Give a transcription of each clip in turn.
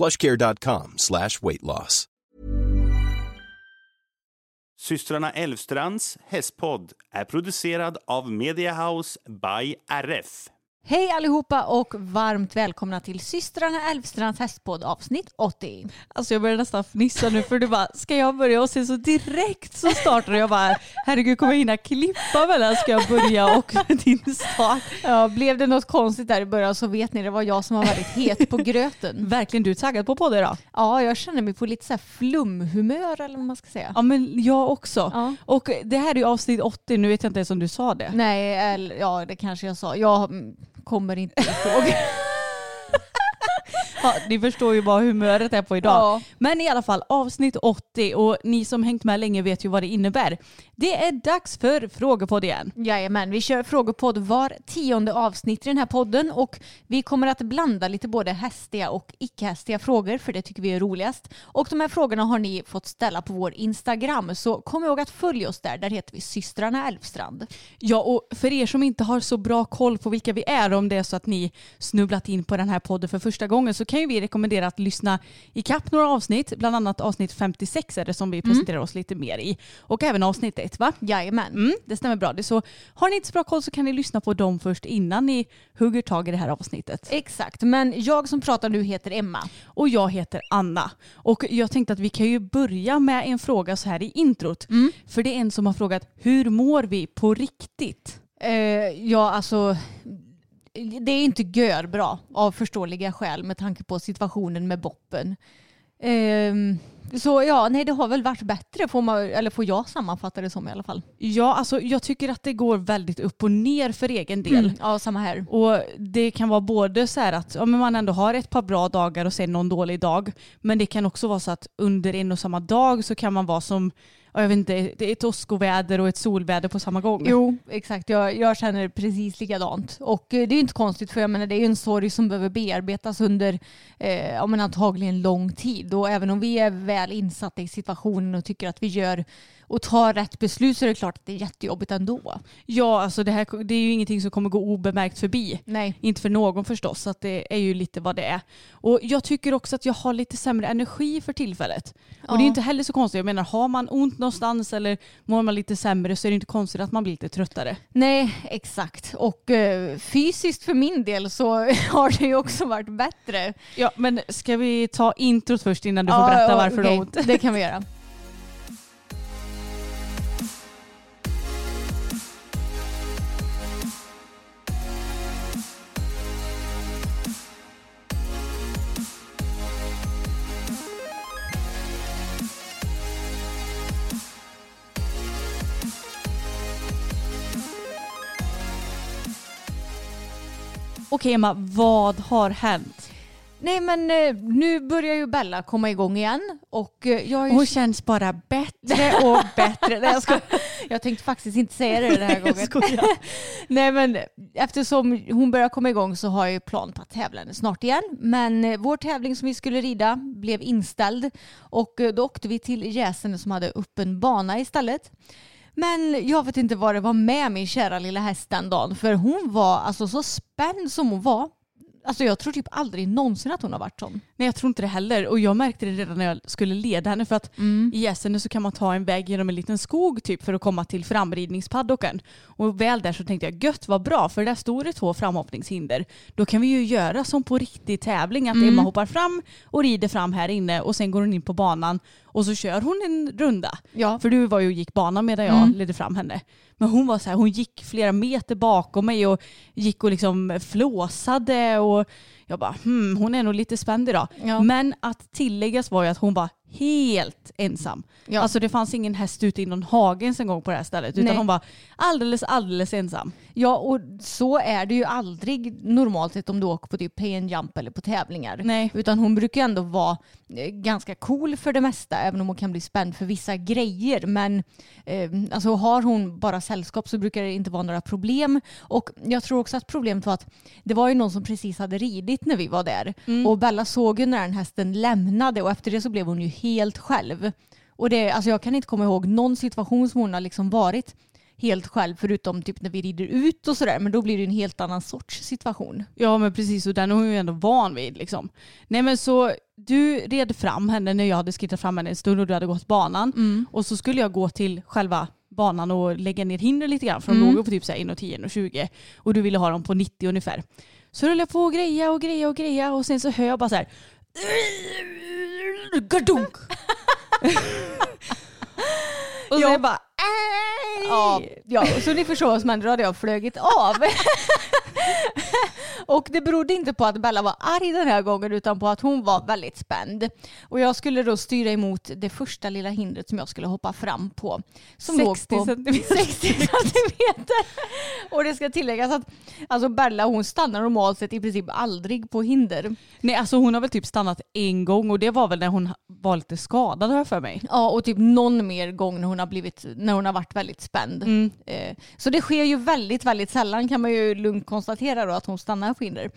plushcare.com slash weight loss. Systrarna Elvstrands hästpodd är producerad av Mediahouse by RF. Hej allihopa och varmt välkomna till systrarna Älvstrands hästpodd avsnitt 80. Alltså jag börjar nästan fnissa nu för du bara, ska jag börja? Och sen så direkt så startar jag bara, herregud kommer jag hinna klippa mellan ska jag börja och din start? Ja, blev det något konstigt där i början så vet ni det var jag som var väldigt het på gröten. Verkligen, du är taggad på podd idag? Ja, jag känner mig på lite så här flumhumör eller vad man ska säga. Ja men jag också. Ja. Och det här är ju avsnitt 80, nu vet jag inte ens om du sa det. Nej, eller, ja det kanske jag sa. Jag kommer inte ihåg. Ja, ni förstår ju bara humöret är på idag. Ja. Men i alla fall avsnitt 80 och ni som hängt med länge vet ju vad det innebär. Det är dags för frågepodd igen. Jajamän, vi kör frågepodd var tionde avsnitt i den här podden och vi kommer att blanda lite både hästiga och icke-hästiga frågor för det tycker vi är roligast. Och de här frågorna har ni fått ställa på vår Instagram så kom ihåg att följa oss där. Där heter vi systrarna Älvstrand. Ja, och för er som inte har så bra koll på vilka vi är, om det är så att ni snubblat in på den här podden för första gången, så kan ju vi rekommendera att lyssna i kapp några avsnitt, bland annat avsnitt 56 är det som vi presenterar oss lite mer i. Och även avsnitt 1 va? Jajamän. Mm, det stämmer bra. Det så, har ni inte så bra koll så kan ni lyssna på dem först innan ni hugger tag i det här avsnittet. Exakt, men jag som pratar nu heter Emma. Och jag heter Anna. Och jag tänkte att vi kan ju börja med en fråga så här i introt. För det är en som har frågat, hur mår vi på riktigt? Eh, ja, alltså det är inte gör bra av förståeliga skäl med tanke på situationen med boppen. Ehm, så ja, nej det har väl varit bättre får, man, eller får jag sammanfatta det som i alla fall. Ja, alltså jag tycker att det går väldigt upp och ner för egen del. Ja, samma här. Och det kan vara både så här att ja, man ändå har ett par bra dagar och sen någon dålig dag. Men det kan också vara så att under en och samma dag så kan man vara som, jag vet inte, det är ett åskoväder och ett solväder på samma gång. Jo, exakt. Jag, jag känner precis likadant. Och eh, det är inte konstigt för jag menar det är en sorg som behöver bearbetas under eh, ja, antagligen lång tid. Och även om vi är väl insatta i situationen och tycker att vi gör och tar rätt beslut så är det klart att det är jättejobbigt ändå. Ja, alltså det, här, det är ju ingenting som kommer gå obemärkt förbi. Nej. Inte för någon förstås, så att det är ju lite vad det är. Och jag tycker också att jag har lite sämre energi för tillfället. Och det är Ja. inte heller så konstigt. Jag menar, har man ont någonstans eller mår man lite sämre så är det inte konstigt att man blir lite tröttare. Nej, exakt. Och eh, fysiskt för min del så har det ju också varit bättre. Ja, men ska vi ta introt först innan du får berätta varför du okej. har ont? Det kan vi göra. Okej Emma, vad har hänt? Nej men eh, nu börjar ju Bella komma igång igen och eh, jag ju... Hon känns bara bättre och bättre. Nej, jag ska... Jag tänkte faktiskt inte säga det den här gången. Nej men eftersom hon börjar komma igång så har jag ju plan på att tävla henne snart igen. Men eh, vår tävling som vi skulle rida blev inställd och eh, då åkte vi till Jäsen som hade öppen bana istället. Men jag vet inte vad det var med min kära lilla häst den dagen för hon var alltså så spänd som hon var. Alltså jag tror typ aldrig någonsin att hon har varit sån. Nej jag tror inte det heller. Och jag märkte det redan när jag skulle leda henne för att Mm. i Gässene så kan man ta en väg genom en liten skog typ för att komma till framridningspaddocken. Och väl där så tänkte jag gött vad bra för där stod det två framhoppningshinder. Då kan vi ju göra som på riktig tävling att Mm. Emma hoppar fram och rider fram här inne och sen går hon in på banan och så kör hon en runda. Ja. För du var ju och gick banan medan jag Mm. ledde fram henne. Men hon var så här, hon gick flera meter bakom mig och gick och liksom flåsade och jag bara hmm, hon är nog lite spänd idag. Ja. Men att tilläggas var ju att hon var helt ensam. Ja. Alltså det fanns ingen häst ute i någon hage ens en gång på det här stället utan Nej. hon var alldeles alldeles ensam. Ja, och så är det ju aldrig normalt sett om du åker på typ pay jump eller på tävlingar. Nej. Utan hon brukar ändå vara eh, ganska cool för det mesta, även om hon kan bli spänd för vissa grejer. Men eh, alltså, har hon bara sällskap så brukar det inte vara några problem. Och jag tror också att problemet var att det var ju någon som precis hade ridit när vi var där. Och Bella såg ju när den hästen lämnade och efter det så blev hon ju helt själv. Och det, alltså jag kan inte komma ihåg någon situation som hon har liksom varit helt själv förutom typ när vi rider ut och sådär. Men då blir det en helt annan sorts situation. Ja men precis och den är hon ju ändå van vid liksom. Nej men så du red fram henne när jag hade skrittat fram henne en stund och du hade gått banan. Och så skulle jag gå till själva banan och lägga ner hinder lite grann för de låg ju på typ så här 1,10 och 20 och du ville ha dem på 90 ungefär. Så höll jag på och greja och greja och greja och sen så hör jag bara så här Gardunk! och så Ja. jag bara Ja, ja, så ni förstår vad som hände. Då hade jag flugit av. och det berodde inte på att Bella var arg den här gången utan på att hon var väldigt spänd. Och jag skulle då styra emot det första lilla hindret som jag skulle hoppa fram på. Som 60 låg på centimeter. 60 centimeter. Och det ska tilläggas att alltså Bella hon stannar normalt sett i princip aldrig på hinder. Nej alltså hon har väl typ stannat en gång och det var väl när hon var lite skadad har jag för mig. Ja, och typ någon mer gång när hon har, blivit, när hon har varit väldigt spänd. Mm. Eh, så det sker ju väldigt, väldigt sällan kan man ju lugnt konstatera då att hon stannar på hinder.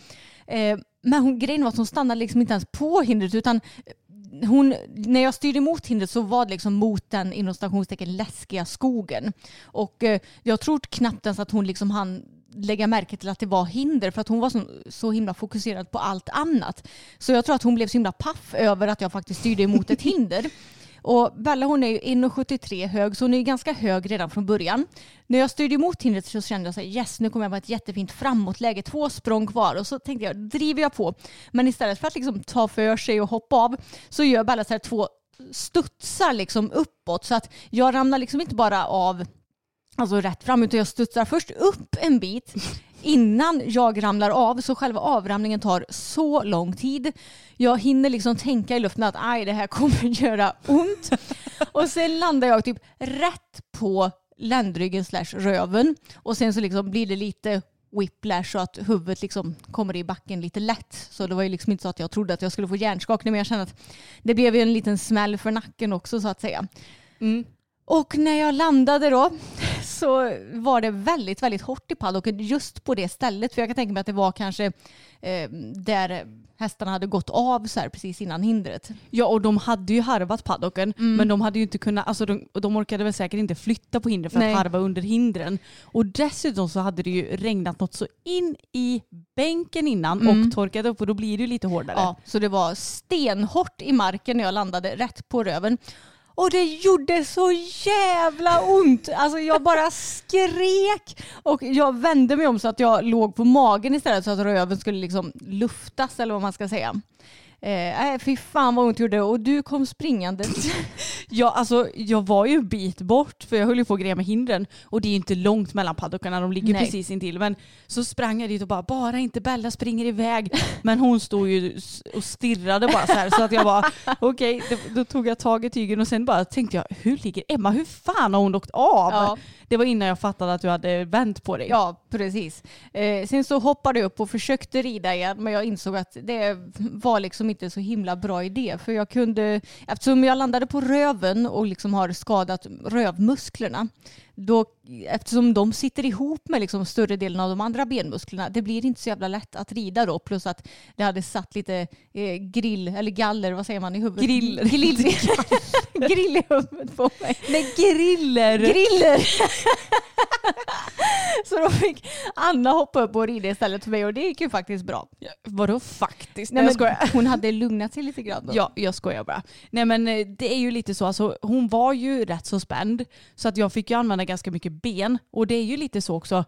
Eh, men hon, grejen var att hon stannade liksom inte ens på hindret utan hon, när jag styrde emot hindret så var det liksom mot den inom stationstecken läskiga skogen. Och eh, jag tror knappt ens att hon liksom hann lägga märke till att det var hinder för att hon var så, så himla fokuserad på allt annat. Så jag tror att hon blev så himla paff över att jag faktiskt styrde emot ett hinder. Och Bella hon är ju 1,73 hög så hon är ju ganska hög redan från början. När jag styrde emot hindret så kände jag så här, yes nu kommer jag vara ett jättefint framåtläge, två språng kvar och så tänkte jag driver jag på. Men istället för att liksom ta för sig och hoppa av så gör Bella så här två studsar liksom uppåt så att jag ramlar liksom inte bara av alltså rätt fram utan jag studsar först upp en bit innan jag ramlar av så själva avramlingen tar så lång tid. Jag hinner liksom tänka i luften att aj det här kommer göra ont. Och sen landar jag typ rätt på ländryggen slash röven och sen så liksom blir det lite whiplash så att huvudet liksom kommer i backen lite lätt. Så det var ju liksom inte så att jag trodde att jag skulle få hjärnskakning men jag kände att det blev ju en liten smäll för nacken också så att säga. Mm. Och när jag landade då så var det väldigt, väldigt hårt i paddocken just på det stället. För jag kan tänka mig att det var kanske eh, där hästarna hade gått av så här precis innan hindret. Ja och de hade ju harvat paddocken men de hade ju inte kunnat, alltså de, de orkade väl säkert inte flytta på hinder för Nej. att harva under hindren. Och dessutom så hade det ju regnat något så in i bänken innan och torkat upp och då blir det ju lite hårdare. Ja, så det var stenhårt i marken när jag landade rätt på röven. Och det gjorde så jävla ont. Alltså jag bara skrek och jag vände mig om så att jag låg på magen istället så att röven skulle liksom luftas eller vad man ska säga. Eh, nej, fy fan vad ont gjorde och du kom springande. Ja, alltså jag var ju en bit bort för jag höll ju på att greja med hindren och det är ju inte långt mellan paddockarna, de ligger Nej. precis intill. Men så sprang jag dit och bara, bara inte Bella springer iväg. Men hon stod ju och stirrade bara så här så att jag bara, okej, då, då tog jag tag i tygen och sen bara tänkte jag, hur ligger Emma? Hur fan har hon åkt av? Ja. Det var innan jag fattade att du hade vänt på dig. Ja, precis. Eh, sen så hoppade jag upp och försökte rida igen men jag insåg att det var liksom inte så himla bra idé. För jag kunde, eftersom jag landade på röven och liksom har skadat rövmusklerna, då, eftersom de sitter ihop med liksom större delen av de andra benmusklerna, det blir inte så jävla lätt att rida då. Plus att det hade satt lite eh, grill, eller galler, vad säger man i huvudet? Griller. Grill, grill i huvudet på mig. Nej, griller! Griller! Så då fick Anna hoppa upp och rida istället för mig och det gick ju faktiskt bra. Vadå faktiskt? Nej, men skojar. hon hade lugnat sig lite grann då. Ja, jag skojar bara. Nej men eh, det är ju lite så, alltså, hon var ju rätt så spänd så att jag fick ju använda ganska mycket ben och det är ju lite så också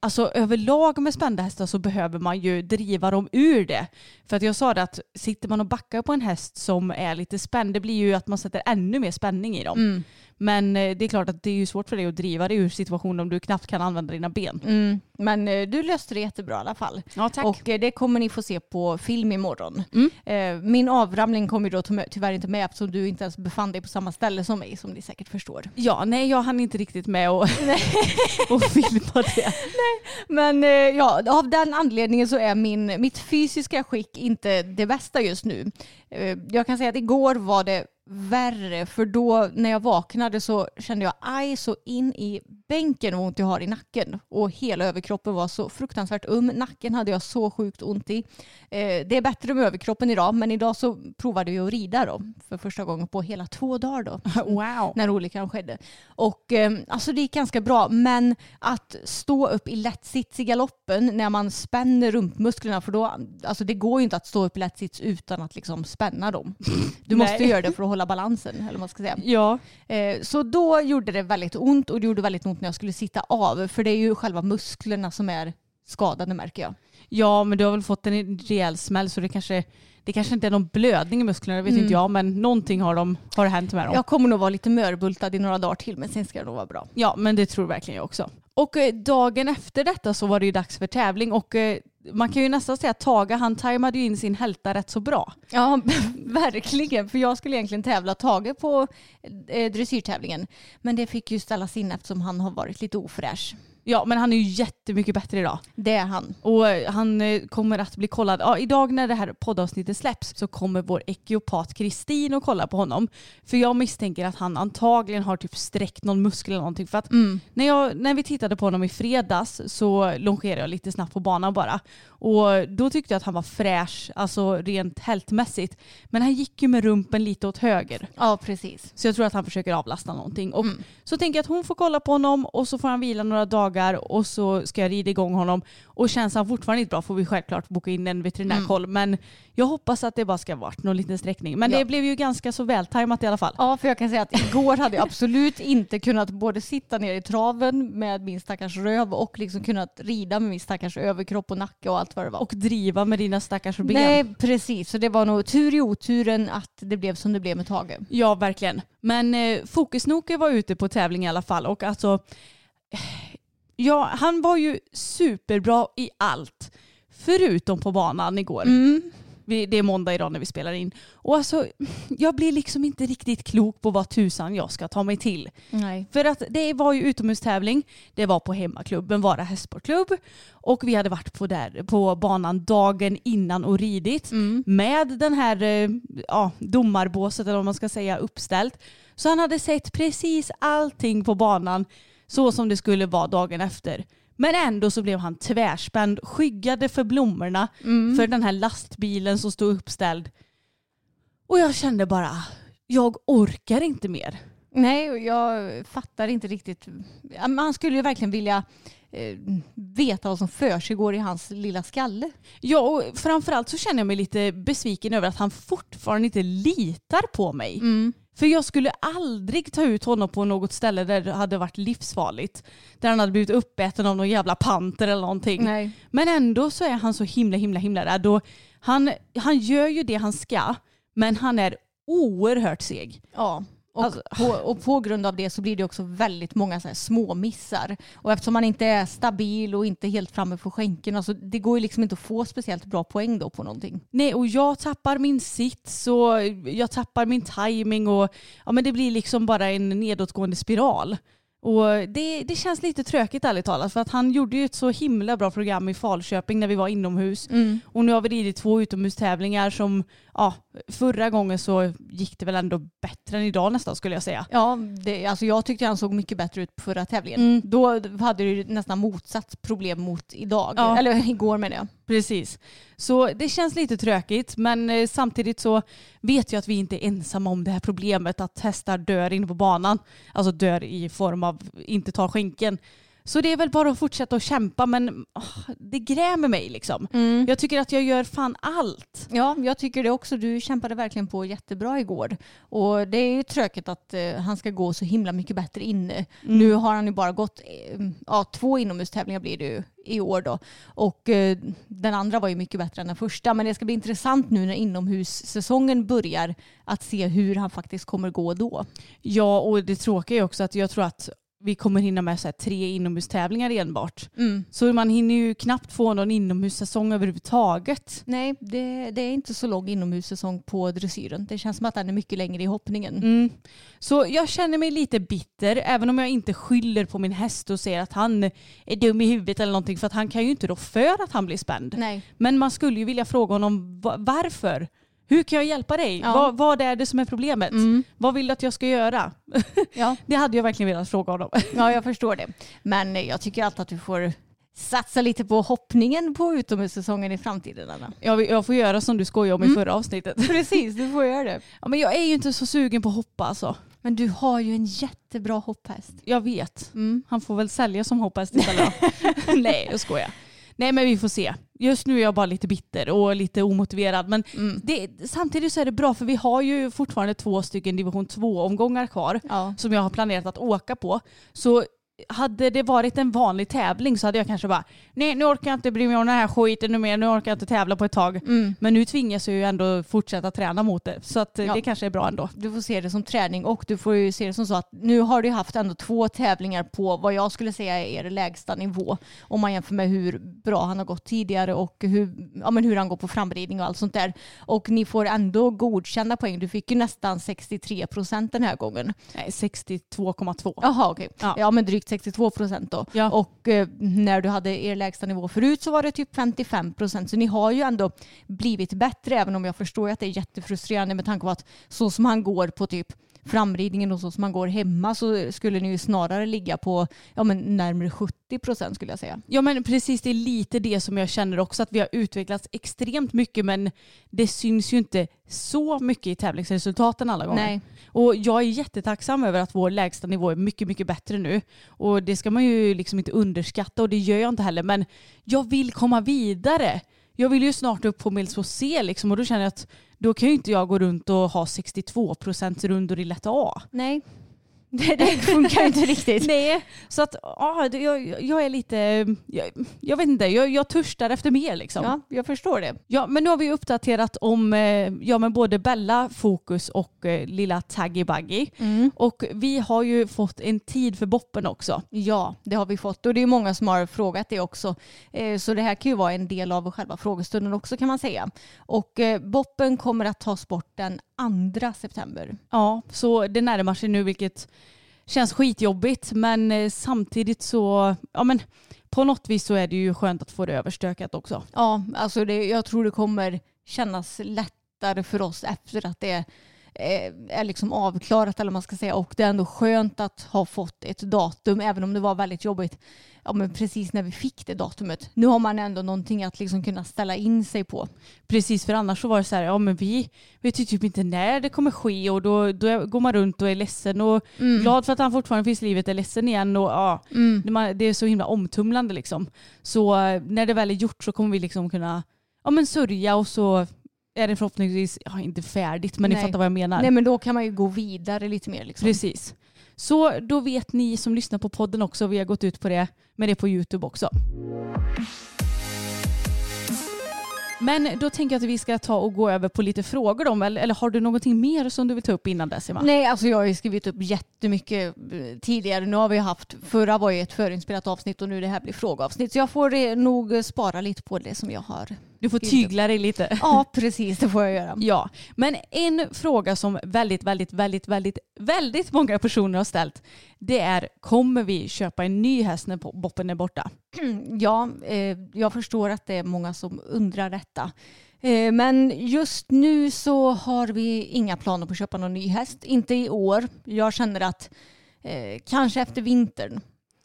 Alltså överlag med spända hästar så behöver man ju driva dem ur det. För att jag sa det att sitter man och backar på en häst som är lite spänd, det blir ju att man sätter ännu mer spänning i dem. Mm. Men eh, det är klart att det är ju svårt för dig att driva dig ur situationen om du knappt kan använda dina ben. Mm. Men eh, du löste det jättebra i alla fall. Ja, tack. Och eh, det kommer ni få se på film imorgon. Mm. Min avramling kom ju då ty- tyvärr inte med eftersom du inte ens befann dig på samma ställe som mig som ni säkert förstår. Ja, nej jag hann inte riktigt med och, och filma det. Men eh, ja, av den anledningen så är min, mitt fysiska skick inte det bästa just nu. Jag kan säga att igår var det värre för då när jag vaknade så kände jag aj så in i bänken vad ont jag har i nacken och hela överkroppen var så fruktansvärt um. Nacken hade jag så sjukt ont i. Eh, det är bättre med överkroppen idag men idag så provade vi att rida då för första gången på hela två dagar då Wow. när olyckan skedde. Och eh, alltså det gick ganska bra men att stå upp i lättsits i galoppen när man spänner rumpmusklerna för då, alltså det går ju inte att stå upp i lättsits utan att liksom spänna dem. Du måste göra det för att hålla balansen eller vad man ska säga. Ja, Eh, så då gjorde det väldigt ont och det gjorde väldigt ont när jag skulle sitta av för det är ju själva musklerna som är skadade märker jag. Ja, men du har väl fått en rejäl smäll så det kanske, det kanske inte är någon blödning i musklerna, det vet inte jag, men någonting har, de, har hänt med dem. Ja. Jag kommer nog vara lite mörbultad i några dagar till men sen ska det nog vara bra. men det tror verkligen jag också. Och eh, dagen efter detta så var det ju dags för tävling och eh, man kan ju nästan säga att Tage han tajmade ju in sin hälta rätt så bra. Ja, verkligen. För jag skulle egentligen tävla Tage på eh, dressyrtävlingen. Men det fick ju ställas in eftersom han har varit lite ofräsch. Ja, men han är ju jättemycket bättre idag. Det är han. Och eh, han eh, kommer att bli kollad. Ja, idag när det här poddavsnittet släpps så kommer vår ekiopat Kristin och kolla på honom. För jag misstänker att han antagligen har typ sträckt någon muskel eller någonting. För att när, jag, när vi tittade på honom i fredags så longerade jag lite snabbt på banan bara. Och då tyckte jag att han var fräsch, alltså rent hältmässigt. Men han gick ju med rumpen lite åt höger. Ja, precis. Så jag tror att han försöker avlasta någonting. Och Så tänker jag att hon får kolla på honom och så får han vila några dagar och så ska jag rida igång honom. Och känns han fortfarande inte bra får vi självklart boka in en veterinärkoll. Men jag hoppas att det bara ska varit någon liten sträckning. Men Ja. det blev ju ganska så vältajmat i alla fall. Ja, för jag kan säga att igår hade jag absolut inte kunnat både sitta ner i traven med min stackars röv och liksom kunnat rida med min stackars överkropp och nacke och allt vad det var. Och driva med dina stackars ben. Nej, precis. Så det var nog tur i oturen att det blev som det blev med Tage. Ja, verkligen. Men eh, Fokusnoke var ute på tävling i alla fall och alltså ja, han var ju superbra i allt. Förutom på banan igår. Vi, det är måndag idag när vi spelar in. Och alltså, jag blir liksom inte riktigt klok på vad tusan jag ska ta mig till. Nej. För att det var ju utomhustävling, det var på hemmaklubben Vara hästsportklubb och vi hade varit på, där, på banan dagen innan och ridit med den här eh, ja, domarbåset eller vad man ska säga uppställt. Så han hade sett precis allting på banan så som det skulle vara dagen efter. Men ändå så blev han tvärspänd, skyggade för blommorna för den här lastbilen som stod uppställd. Och jag kände bara, jag orkar inte mer. Nej, och jag fattar inte riktigt. Man skulle ju verkligen vilja eh, veta vad som för i hans lilla skalle. Ja, och framförallt så känner jag mig lite besviken över att han fortfarande inte litar på mig. För jag skulle aldrig ta ut honom på något ställe där det hade varit livsfarligt. Där han hade blivit uppäten av någon jävla panter eller någonting. Nej. Men ändå så är han så himla himla himla rädd. Och han, han gör ju det han ska, men han är oerhört seg. Ja. Och, Alltså- på, och på grund av det så blir det också väldigt många så små missar. Och eftersom man inte är stabil och inte helt framme på skänken, alltså det går ju liksom inte att få speciellt bra poäng då på någonting. Nej, och jag tappar min sits och jag tappar min timing och ja, men det blir liksom bara en nedåtgående spiral. Och det, det känns lite tråkigt ärligt talat för att han gjorde ju ett så himla bra program i Falköping när vi var inomhus. Och nu har vi ridit två utomhustävlingar som, ja, förra gången så gick det väl ändå bättre än idag nästan skulle jag säga. Ja, det, alltså jag tyckte han såg mycket bättre ut på förra tävlingen. Mm. Då hade ju nästan motsatt problem mot idag. Ja. Eller igår menar jag. Precis. Så det känns lite tråkigt men eh, samtidigt så vet jag att vi inte är ensamma om det här problemet att hästar dör inne på banan. Alltså dör i form av inte tar skänken. Så det är väl bara att fortsätta att kämpa men åh, det grämer mig liksom. Mm. Jag tycker att jag gör fan allt. Ja, jag tycker det också. Du kämpade verkligen på jättebra igår. Och det är ju tråkigt att eh, han ska gå så himla mycket bättre inne. Mm. Nu har han ju bara gått eh, ja, två inomhustävlingar blir det ju i år då. Och eh, den andra var ju mycket bättre än den första. Men det ska bli intressant nu när inomhussäsongen börjar att se hur han faktiskt kommer gå då. Ja och det tråkiga är också att jag tror att vi kommer hinna med så tre inomhustävlingar enbart. Mm. Så man hinner ju knappt få någon inomhussäsong överhuvudtaget. Nej, det, det är inte så lång inomhussäsong på dressyren. Det känns som att den är mycket längre i hoppningen. Mm. Så jag känner mig lite bitter, även om jag inte skyller på min häst och säger att han är dum i huvudet eller någonting, för att han kan ju inte rå för att han blir spänd. Nej. Men man skulle ju vilja fråga honom va- varför? Hur kan jag hjälpa dig? Ja. Vad, vad är det som är problemet? Mm. Vad vill du att jag ska göra? Ja. Det hade jag verkligen velat fråga honom. ja, jag förstår det. Men jag tycker alltid att du får satsa lite på hoppningen på utomhussäsongen i framtiden, Anna. Jag, jag får göra som du skojade om i förra avsnittet. Precis, du får göra det. Ja, men jag är ju inte så sugen på att hoppa alltså. Men du har ju en jättebra hopphäst. Jag vet. Mm. Han får väl sälja som hoppas istället. Nej, jag skojar. Nej men vi får se. Just nu är jag bara lite bitter och lite omotiverad. Men Mm. det, samtidigt så är det bra för vi har ju fortfarande två stycken division 2-omgångar kvar Ja. som jag har planerat att åka på. Så hade det varit en vanlig tävling så hade jag kanske bara nej nu orkar jag inte bry mig om den här skiten nu mer, nu orkar jag inte tävla på ett tag. Mm. Men nu tvingas jag ju ändå fortsätta träna mot det. Så att eh, Ja. det kanske är bra ändå. Du får se det som träning och du får ju se det som så att nu har du haft ändå två tävlingar på vad jag skulle säga är er lägsta nivå. Om man jämför med hur bra han har gått tidigare och hur, ja, men hur han går på framridning och allt sånt där. Och ni får ändå godkända poäng. Du fick ju nästan 63 procent den här gången. Nej, 62,2. Jaha okej. Ja. Ja. men drygt 62 procent då. Ja. Och eh, när du hade er lägsta nivå förut så var det typ 55 procent. Så ni har ju ändå blivit bättre även om jag förstår att det är jättefrustrerande med tanke på att så som han går på typ framridningen och så som han går hemma så skulle ni ju snarare ligga på ja, men närmare 70 procent skulle jag säga. Ja men precis, det är lite det som jag känner också att vi har utvecklats extremt mycket men det syns ju inte så mycket i tävlingsresultaten alla gånger. Nej. Och jag är jättetacksam över att vår lägsta nivå är mycket, mycket bättre nu. Och det ska man ju liksom inte underskatta och det gör jag inte heller. Men jag vill komma vidare. Jag vill ju snart upp på Mills C liksom och då känner jag att då kan ju inte jag gå runt och ha 62 procent rundor i lätt A. Nej. Det, funkar inte riktigt. Nej, så att ja, jag, jag är lite, jag, jag vet inte, jag, jag törstar efter mer liksom. Ja, jag förstår det. Ja, men nu har vi uppdaterat om eh, ja, men både Bella, Fokus och eh, lilla Taggy Buggy. Och vi har ju fått en tid för boppen också. Ja, det har vi fått och det är många som har frågat det också. Eh, Så det här kan ju vara en del av själva frågestunden också kan man säga. Och eh, Boppen kommer att tas bort den 2 september. Ja, så det närmar sig nu vilket känns skitjobbigt men eh, samtidigt så, ja men på något vis så är det ju skönt att få det överstökat också. Ja, alltså det, jag tror det kommer kännas lättare för oss efter att det är liksom avklarat eller vad man ska säga och det är ändå skönt att ha fått ett datum även om det var väldigt jobbigt ja, men precis när vi fick det datumet. Nu har man ändå någonting att liksom kunna ställa in sig på. Precis, för annars så var det så här, ja men vi vet ju typ inte när det kommer ske och då, då går man runt och är ledsen och glad för att han fortfarande finns i livet, är ledsen igen och ja, det, man, det är så himla omtumlande liksom. Så eh, när det väl är gjort så kommer vi liksom kunna, ja men sörja och så är det förhoppningsvis, ja inte färdigt men ni Nej. fattar vad jag menar. Nej men då kan man ju gå vidare lite mer. Liksom. Precis. Så då vet ni som lyssnar på podden också, vi har gått ut på det med det på YouTube också. Men då tänker jag att vi ska ta och gå över på lite frågor då, eller, eller har du någonting mer som du vill ta upp innan dess Emma? Nej, alltså jag har ju skrivit upp jättemycket eh, tidigare. Nu har vi haft, förra var ju ett förinspelat avsnitt och nu det här blir frågeavsnitt. Så jag får eh, nog spara lite på det som jag har. Du får tygla dig lite. Ja, precis det får jag göra. Ja, men en fråga som väldigt, väldigt, väldigt, väldigt, väldigt många personer har ställt det är kommer vi köpa en ny häst när Boppen är borta? Ja, eh, jag förstår att det är många som undrar detta. Eh, men just nu så har vi inga planer på att köpa någon ny häst. Inte i år. Jag känner att eh, kanske efter vintern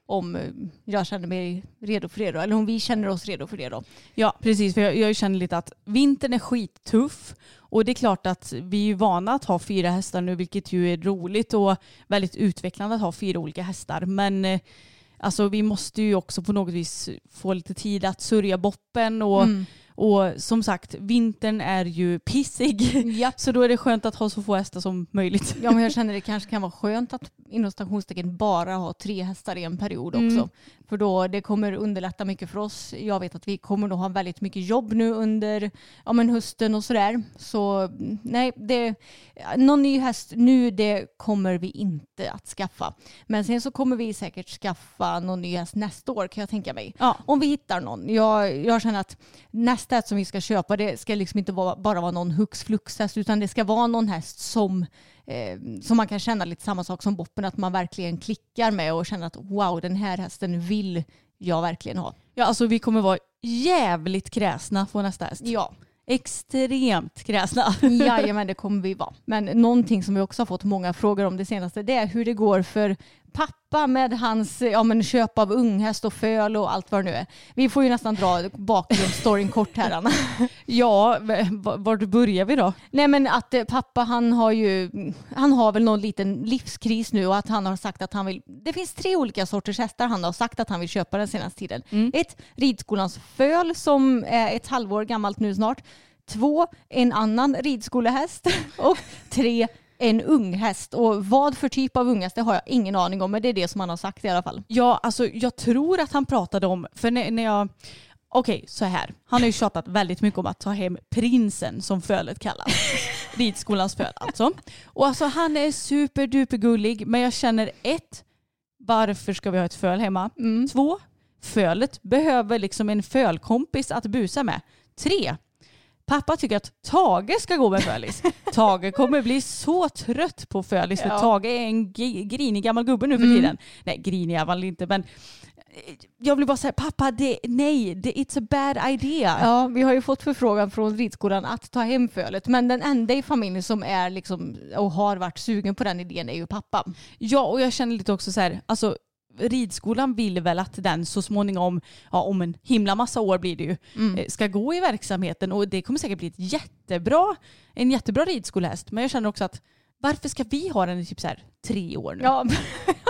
om eh, jag känner mig redo för det då. Eller om vi känner oss redo för det då. Ja, precis. För jag, jag känner lite att vintern är skittuff och det är klart att vi är vana att ha fyra hästar nu vilket ju är roligt och väldigt utvecklande att ha fyra olika hästar. Men eh, alltså vi måste ju också på något vis få lite tid att sörja boppen och, Mm. och som sagt vintern är ju pissig. Ja. Så då är det skönt att ha så få hästar som möjligt. Ja, men jag känner det kanske kan vara skönt att inom stationstecken bara ha tre hästar i en period också. Mm. För då det kommer underlätta mycket för oss. Jag vet att vi kommer nog ha väldigt mycket jobb nu under ja, men hösten och sådär. Så nej, det, någon ny häst nu det kommer vi inte att skaffa. Men sen så kommer vi säkert skaffa någon ny häst nästa år kan jag tänka mig. Ja. Om vi hittar någon. Jag, jag känner att nästa häst som vi ska köpa det ska liksom inte vara, bara vara någon hux flux häst utan det ska vara någon häst som eh, som man kan känna lite samma sak som Boppen, att man verkligen klickar med och känner att wow, den här hästen vill jag verkligen ha. Ja, alltså vi kommer vara jävligt kräsna på nästa häst. Ja, Extremt kräsna. jajamän det kommer vi vara. Men någonting som vi också har fått många frågor om det senaste, det är hur det går för pappa med hans ja, men köp av unghäst och föl och allt vad det nu är. Vi får ju nästan dra bakgrundsstoryn kort här Anna. Ja, vart börjar vi då? Nej men att eh, pappa han har ju, han har väl någon liten livskris nu och att han har sagt att han vill, det finns tre olika sorters hästar han har sagt att han vill köpa den senaste tiden. Ett, ridskolans föl som är ett halvår gammalt nu snart. Två, en annan ridskolehäst. Och tre, en ung häst. Och vad för typ av unghäst det har jag ingen aning om men det är det som han har sagt i alla fall. Ja, alltså jag tror att han pratade om, för när, när jag Okej, så här. Han har ju tjatat väldigt mycket om att ta hem prinsen som fölet kallas. Ridskolans föl alltså. Och alltså han är superdupergullig men jag känner ett, varför ska vi ha ett föl hemma? Två, fölet behöver liksom en fölkompis att busa med. Tre, pappa tycker att Tage ska gå med fölis. Tage kommer bli så trött på fölis för Ja. Tage är en grinig gammal gubbe nu för tiden. Nej, grinig är han inte men eh, jag vill bara säga pappa, det, nej, det, it's a bad idea. Ja, vi har ju fått förfrågan från ridskolan att ta hem fölet men den enda i familjen som är liksom och har varit sugen på den idén är ju pappa. Ja, och jag känner lite också så här, alltså ridskolan vill väl att den så småningom, ja om en himla massa år blir det ju, eh, ska gå i verksamheten och det kommer säkert bli ett jättebra, en jättebra ridskolehäst. Men jag känner också att varför ska vi ha den i typ så här tre år nu? Ja,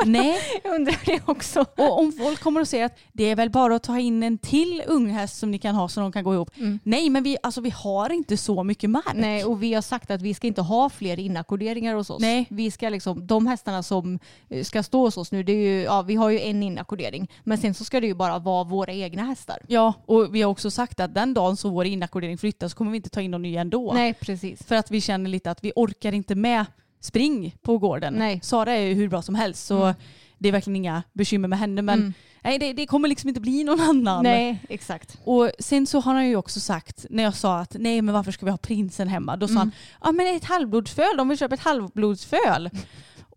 Nej, jag undrar det också. och om folk kommer och säger att det är väl bara att ta in en till unghäst som ni kan ha så de kan gå ihop. Nej, men vi, alltså, vi har inte så mycket mark. Nej, och vi har sagt att vi ska inte ha fler inackorderingar hos oss. Nej. Vi ska liksom, de hästarna som eh, ska stå hos oss nu, det är ju, ja, vi har ju en inackordering. Men sen så ska det ju bara vara våra egna hästar. Ja, och vi har också sagt att den dagen som vår inackordering flyttas kommer vi inte ta in någon ny ändå. Nej, precis. För att vi känner lite att vi orkar inte med spring på gården. Nej. Sara är ju hur bra som helst så det är verkligen inga bekymmer med henne. Men Mm. nej, det, det kommer liksom inte bli någon annan. Nej, exakt. Och sen så har han ju också sagt, när jag sa att nej men varför ska vi ha prinsen hemma? Då sa han, ja men ett halvblodsföl, de vill köpa ett halvblodsföl.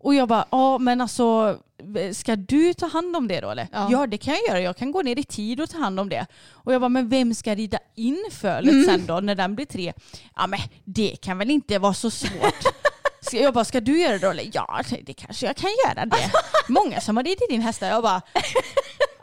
Och jag bara, ja men alltså ska du ta hand om det då eller? Ja. Ja. det kan jag göra, jag kan gå ner i tid och ta hand om det. Och jag bara, men vem ska rida in fölet sen då när den blir tre? Ja men det kan väl inte vara så svårt. Jag bara, ska du göra det då? Eller, Ja, det kanske jag kan göra det. Många som har ridit in hästar. Jag bara,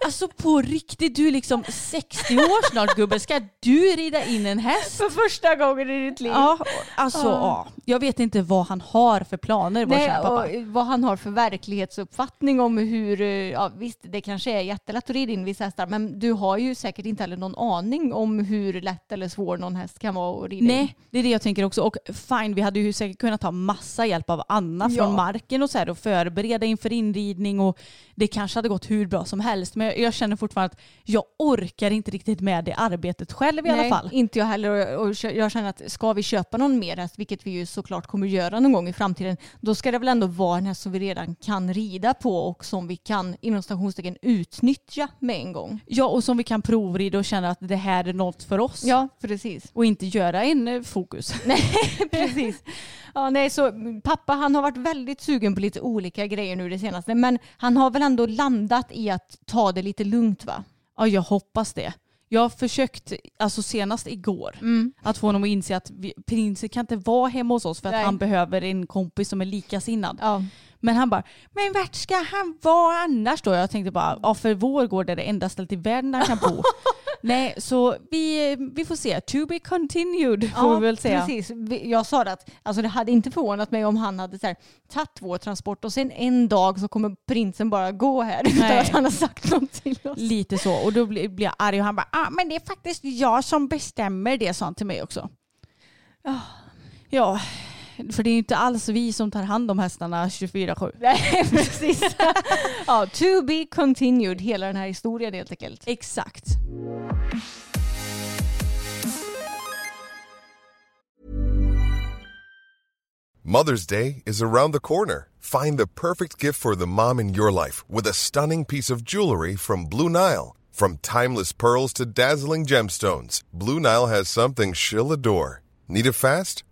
alltså på riktigt, du är liksom 60 år snart gubben. Ska du rida in en häst? För första gången i ditt liv. Ja, alltså ja. Jag vet inte vad han har för planer, vår Nej, kära pappa. och vad han har för verklighetsuppfattning om hur, eh, ja visst det kanske är jättelätt att rida in vissa hästar men du har ju säkert inte heller någon aning om hur lätt eller svår någon häst kan vara att rida in. Nej, det är det jag tänker också. Och fine, vi hade ju säkert kunnat ta massa hjälp av Anna från Ja. marken och så här och förbereda inför inridning och det kanske hade gått hur bra som helst. Men jag, jag känner fortfarande att jag orkar inte riktigt med det arbetet själv i alla fall. inte jag heller. Och och jag känner att ska vi köpa någon mer häst, vilket vi ju såklart kommer göra någon gång i framtiden, då ska det väl ändå vara en häst som vi redan kan rida på och som vi kan inom stationstecken utnyttja med en gång. Ja, och som vi kan provrida och känna att det här är något för oss. Ja, precis. Och inte göra en eh, fokus. Nej, precis. Ja, nej, så pappa han har varit väldigt sugen på lite olika grejer nu det senaste, men han har väl ändå landat i att ta det lite lugnt va? Ja, jag hoppas det. Jag har försökt, alltså senast igår, Mm. att få honom att inse att vi, prinsen kan inte vara hemma hos oss för att Nej. han behöver en kompis som är likasinnad. Ja. Men han bara, men vart ska han vara annars då? Jag tänkte bara, ja för vår gård är det enda stället i världen där han kan bo. Nej, så vi, vi får se. To be continued får Ja, vi väl säga. precis. Jag sa det att alltså det hade inte förvånat mig om han hade så här, tagit vår transport och sen en dag så kommer prinsen bara gå här utan Nej. att han har sagt något till oss. Lite så. Och då blir, blir jag arg och han bara ah, men det är faktiskt jag som bestämmer det, sa han till mig också. Ja, för det är ju inte alls vi som tar hand om hästarna 24-7. Nej, precis. ja, to be continued, hela den här historien helt enkelt. Exakt. Mother's Day is around the corner. Find the perfect gift for the mom in your life with a stunning piece of jewelry from Blue Nile. From timeless pearls to dazzling gemstones, Blue Nile has something she'll adore. Need it fast?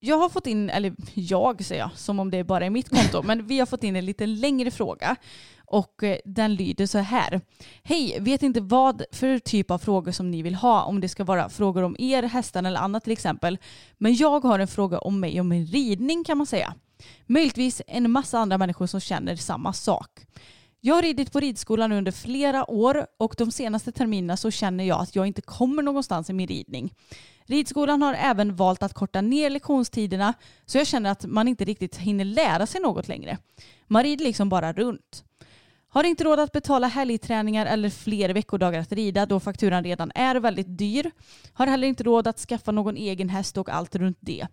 Jag har fått in, eller jag säger jag, som om det bara är mitt konto, men vi har fått in en lite längre fråga. Och eh, den lyder så här. Hej, vet inte vad för typ av frågor som ni vill ha. Om det ska vara frågor om er, hästar eller annat till exempel. Men jag har en fråga om mig och min ridning kan man säga. Möjligtvis en massa andra människor som känner samma sak. Jag har ridit på ridskolan under flera år och de senaste terminerna så känner jag att jag inte kommer någonstans i min ridning. Ridskolan har även valt att korta ner lektionstiderna så jag känner att man inte riktigt hinner lära sig något längre. Man rider liksom bara runt. Har inte råd att betala helgträningar eller fler veckodagar att rida då fakturan redan är väldigt dyr. Har heller inte råd att skaffa någon egen häst och allt runt det.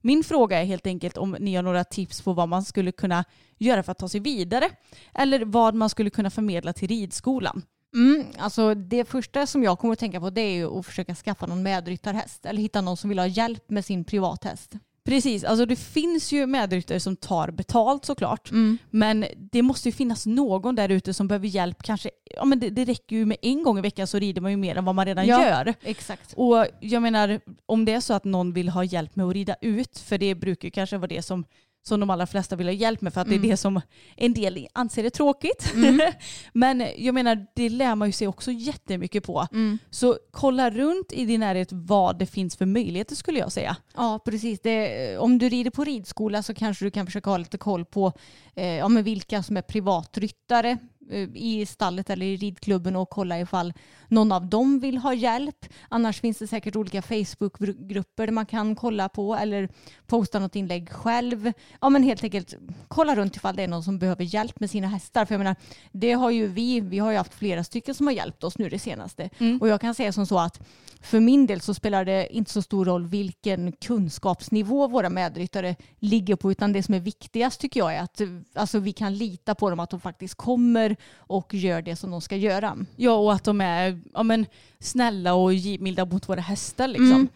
Min fråga är helt enkelt om ni har några tips på vad man skulle kunna göra för att ta sig vidare eller vad man skulle kunna förmedla till ridskolan. Mm, alltså det första som jag kommer att tänka på det är att försöka skaffa någon medryttarhäst eller hitta någon som vill ha hjälp med sin privathäst. Precis, alltså det finns ju medryttare som tar betalt såklart. Mm. Men det måste ju finnas någon där ute som behöver hjälp. Kanske, ja, men det, det räcker ju med en gång i veckan så rider man ju mer än vad man redan Ja. gör. Exakt. Och jag menar om det är så att någon vill ha hjälp med att rida ut, för det brukar ju kanske vara det som, som de allra flesta vill ha hjälp med för att det är det som en del anser är tråkigt. Men jag menar det lär man ju sig också jättemycket på. Så kolla runt i din närhet vad det finns för möjligheter skulle jag säga. Ja, precis. Det, om du rider på ridskola så kanske du kan försöka ha lite koll på eh, ja, vilka som är privatryttare eh, i stallet eller i ridklubben och kolla ifall någon av dem vill ha hjälp. Annars finns det säkert olika Facebookgrupper man kan kolla på eller posta något inlägg själv. Ja, men helt enkelt kolla runt ifall det är någon som behöver hjälp med sina hästar. För jag menar, det har ju vi, vi har ju haft flera stycken som har hjälpt oss nu det senaste. Och jag kan säga som så att för min del så spelar det inte så stor roll vilken kunskapsnivå våra medryttare ligger på utan det som är viktigast tycker jag är att alltså, vi kan lita på dem att de faktiskt kommer och gör det som de ska göra. Ja och att de är ja, men, snälla och givmilda mot våra hästar liksom. Mm.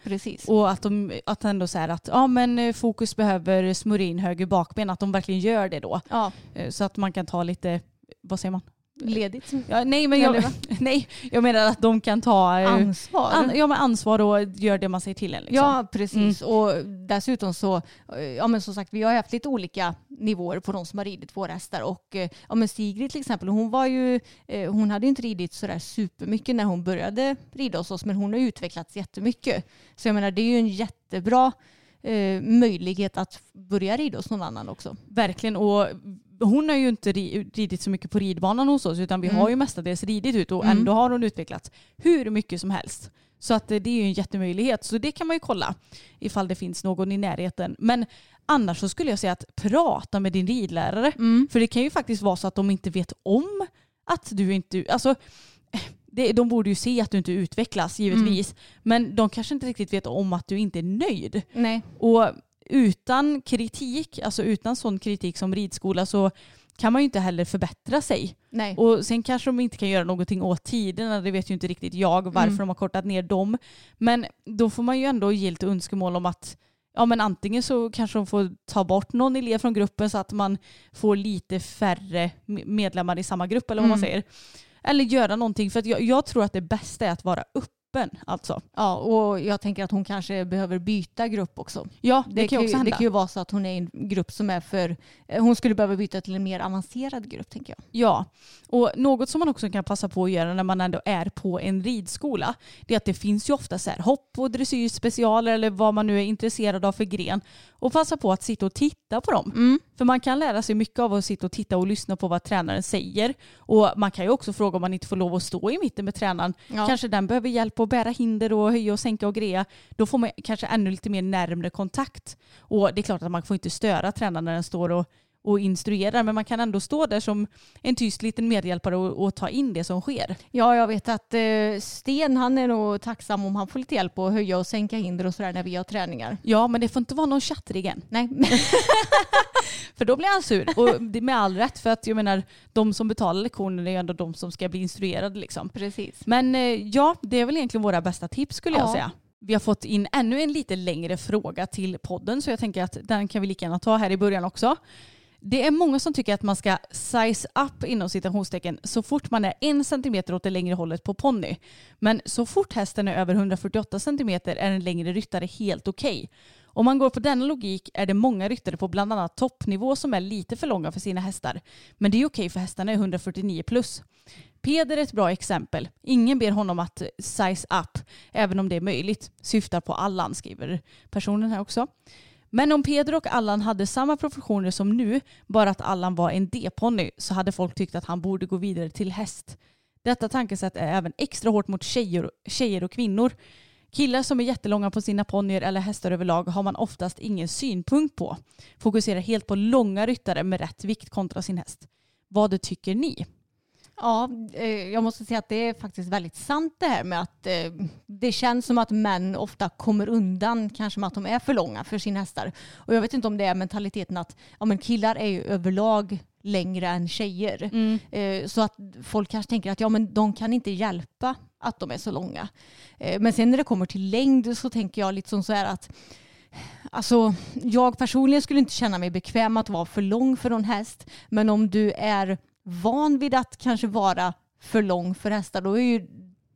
Och att de att ändå säger att ja, men, eh, fokus behöver smörja in höger bakben, att de verkligen gör det då. Ja, Eh, Så att man kan ta lite, vad säger man? Ledigt. Ja, nej, men jag, nej, jag menar att de kan ta eh, Ansvar. an, ja, men ansvar och gör det man säger till en. Liksom. Ja, precis. Och dessutom så, eh, ja men som sagt, vi har haft lite olika nivåer på de som har ridit våra hästar. Och eh, ja men Sigrid till exempel, hon var ju, hon hade inte ridit sådär supermycket när hon började rida hos oss, men hon har utvecklats jättemycket. Så jag menar, det är ju en jättebra eh, möjlighet att börja rida hos någon annan också. Verkligen. Och hon har ju inte ri- ridit så mycket på ridbanan hos oss utan vi Mm. har ju mestadels ridit ut och ändå har hon utvecklats hur mycket som helst. Så att eh, det är ju en jättemöjlighet. Så det kan man ju kolla ifall det finns någon i närheten. Men annars så skulle jag säga att prata med din ridlärare. Mm. För det kan ju faktiskt vara så att de inte vet om att du inte... Alltså, det, de borde ju se att du inte utvecklas givetvis. Men de kanske inte riktigt vet om att du inte är nöjd. Nej. Och utan kritik, alltså utan sån kritik som ridskola så kan man ju inte heller förbättra sig. Nej. Och sen kanske de inte kan göra någonting åt tiderna, det vet ju inte riktigt jag varför Mm. de har kortat ner dem. Men då får man ju ändå ge lite önskemål om att ja, men antingen så kanske de får ta bort någon elev från gruppen så att man får lite färre me- medlemmar i samma grupp eller vad man Mm. säger. Eller göra någonting för att jag, jag tror att det bästa är att vara öppen alltså. Ja, och jag tänker att hon kanske behöver byta grupp också. Ja, det, kan ju också hända. det kan ju vara så att hon är i en grupp som är för... eh, Hon skulle behöva byta till en mer avancerad grupp tänker jag. Ja, och något som man också kan passa på att göra när man ändå är på en ridskola, det är att det finns ju ofta så här hopp och dressyrspecialer eller vad man nu är intresserad av för gren. Och passa på att sitta och titta på dem. Mm. För man kan lära sig mycket av att sitta och titta och lyssna på vad tränaren säger. Och man kan ju också fråga om man inte får lov att stå i mitten med tränaren. Ja. Kanske den behöver hjälp att bära hinder och höja och sänka och greja. Då får man kanske ännu lite mer närmre kontakt. Och det är klart att man får inte störa tränaren när den står och, och instruerar. Men man kan ändå stå där som en tyst liten medhjälpare och, och ta in det som sker. Ja, jag vet att eh, Sten han är nog tacksam om han får lite hjälp att höja och sänka hinder och sådär när vi har träningar. Ja, men det får inte vara någon tjattrig än. Nej, För då blir han sur. Och det är med all rätt. För att jag menar, de som betalar lektionen är ju ändå de som ska bli instruerade liksom. precis. Men eh, ja, det är väl egentligen våra bästa tips skulle jag Ja. säga. Vi har fått in ännu en lite längre fråga till podden så jag tänker att den kan vi lika gärna ta här i början också. Det är många som tycker att man ska size up inom citationstecken så fort man är en centimeter åt det längre hållet på ponny. Men så fort hästen är över 148 centimeter är en längre ryttare helt okej. Om man går på denna logik är det många ryttare på bland annat toppnivå som är lite för långa för sina hästar. Men det är okej för hästarna är 149 plus. Peder är ett bra exempel. Ingen ber honom att size up, även om det är möjligt. Syftar på Allan, skriver personen här också. Men om Peder och Allan hade samma professioner som nu, bara att Allan var en D-ponny, så hade folk tyckt att han borde gå vidare till häst. Detta tankesätt är även extra hårt mot tjejer, tjejer och kvinnor. Killar som är jättelånga på sina ponnyer eller hästar överlag har man oftast ingen synpunkt på. Fokuserar helt på långa ryttare med rätt vikt kontra sin häst. Vad tycker ni? Ja, eh, jag måste säga att det är faktiskt väldigt sant det här med att eh, det känns som att män ofta kommer undan kanske med att de är för långa för sina hästar. Och jag vet inte om det är mentaliteten att ja, men killar är ju överlag längre än tjejer. Eh, så att folk kanske tänker att ja, men de kan inte hjälpa att de är så långa. Men sen när det kommer till längd så tänker jag lite som så här att Alltså, jag personligen skulle inte känna mig bekväm att vara för lång för någon häst. Men om du är van vid att kanske vara för lång för hästar, då är ju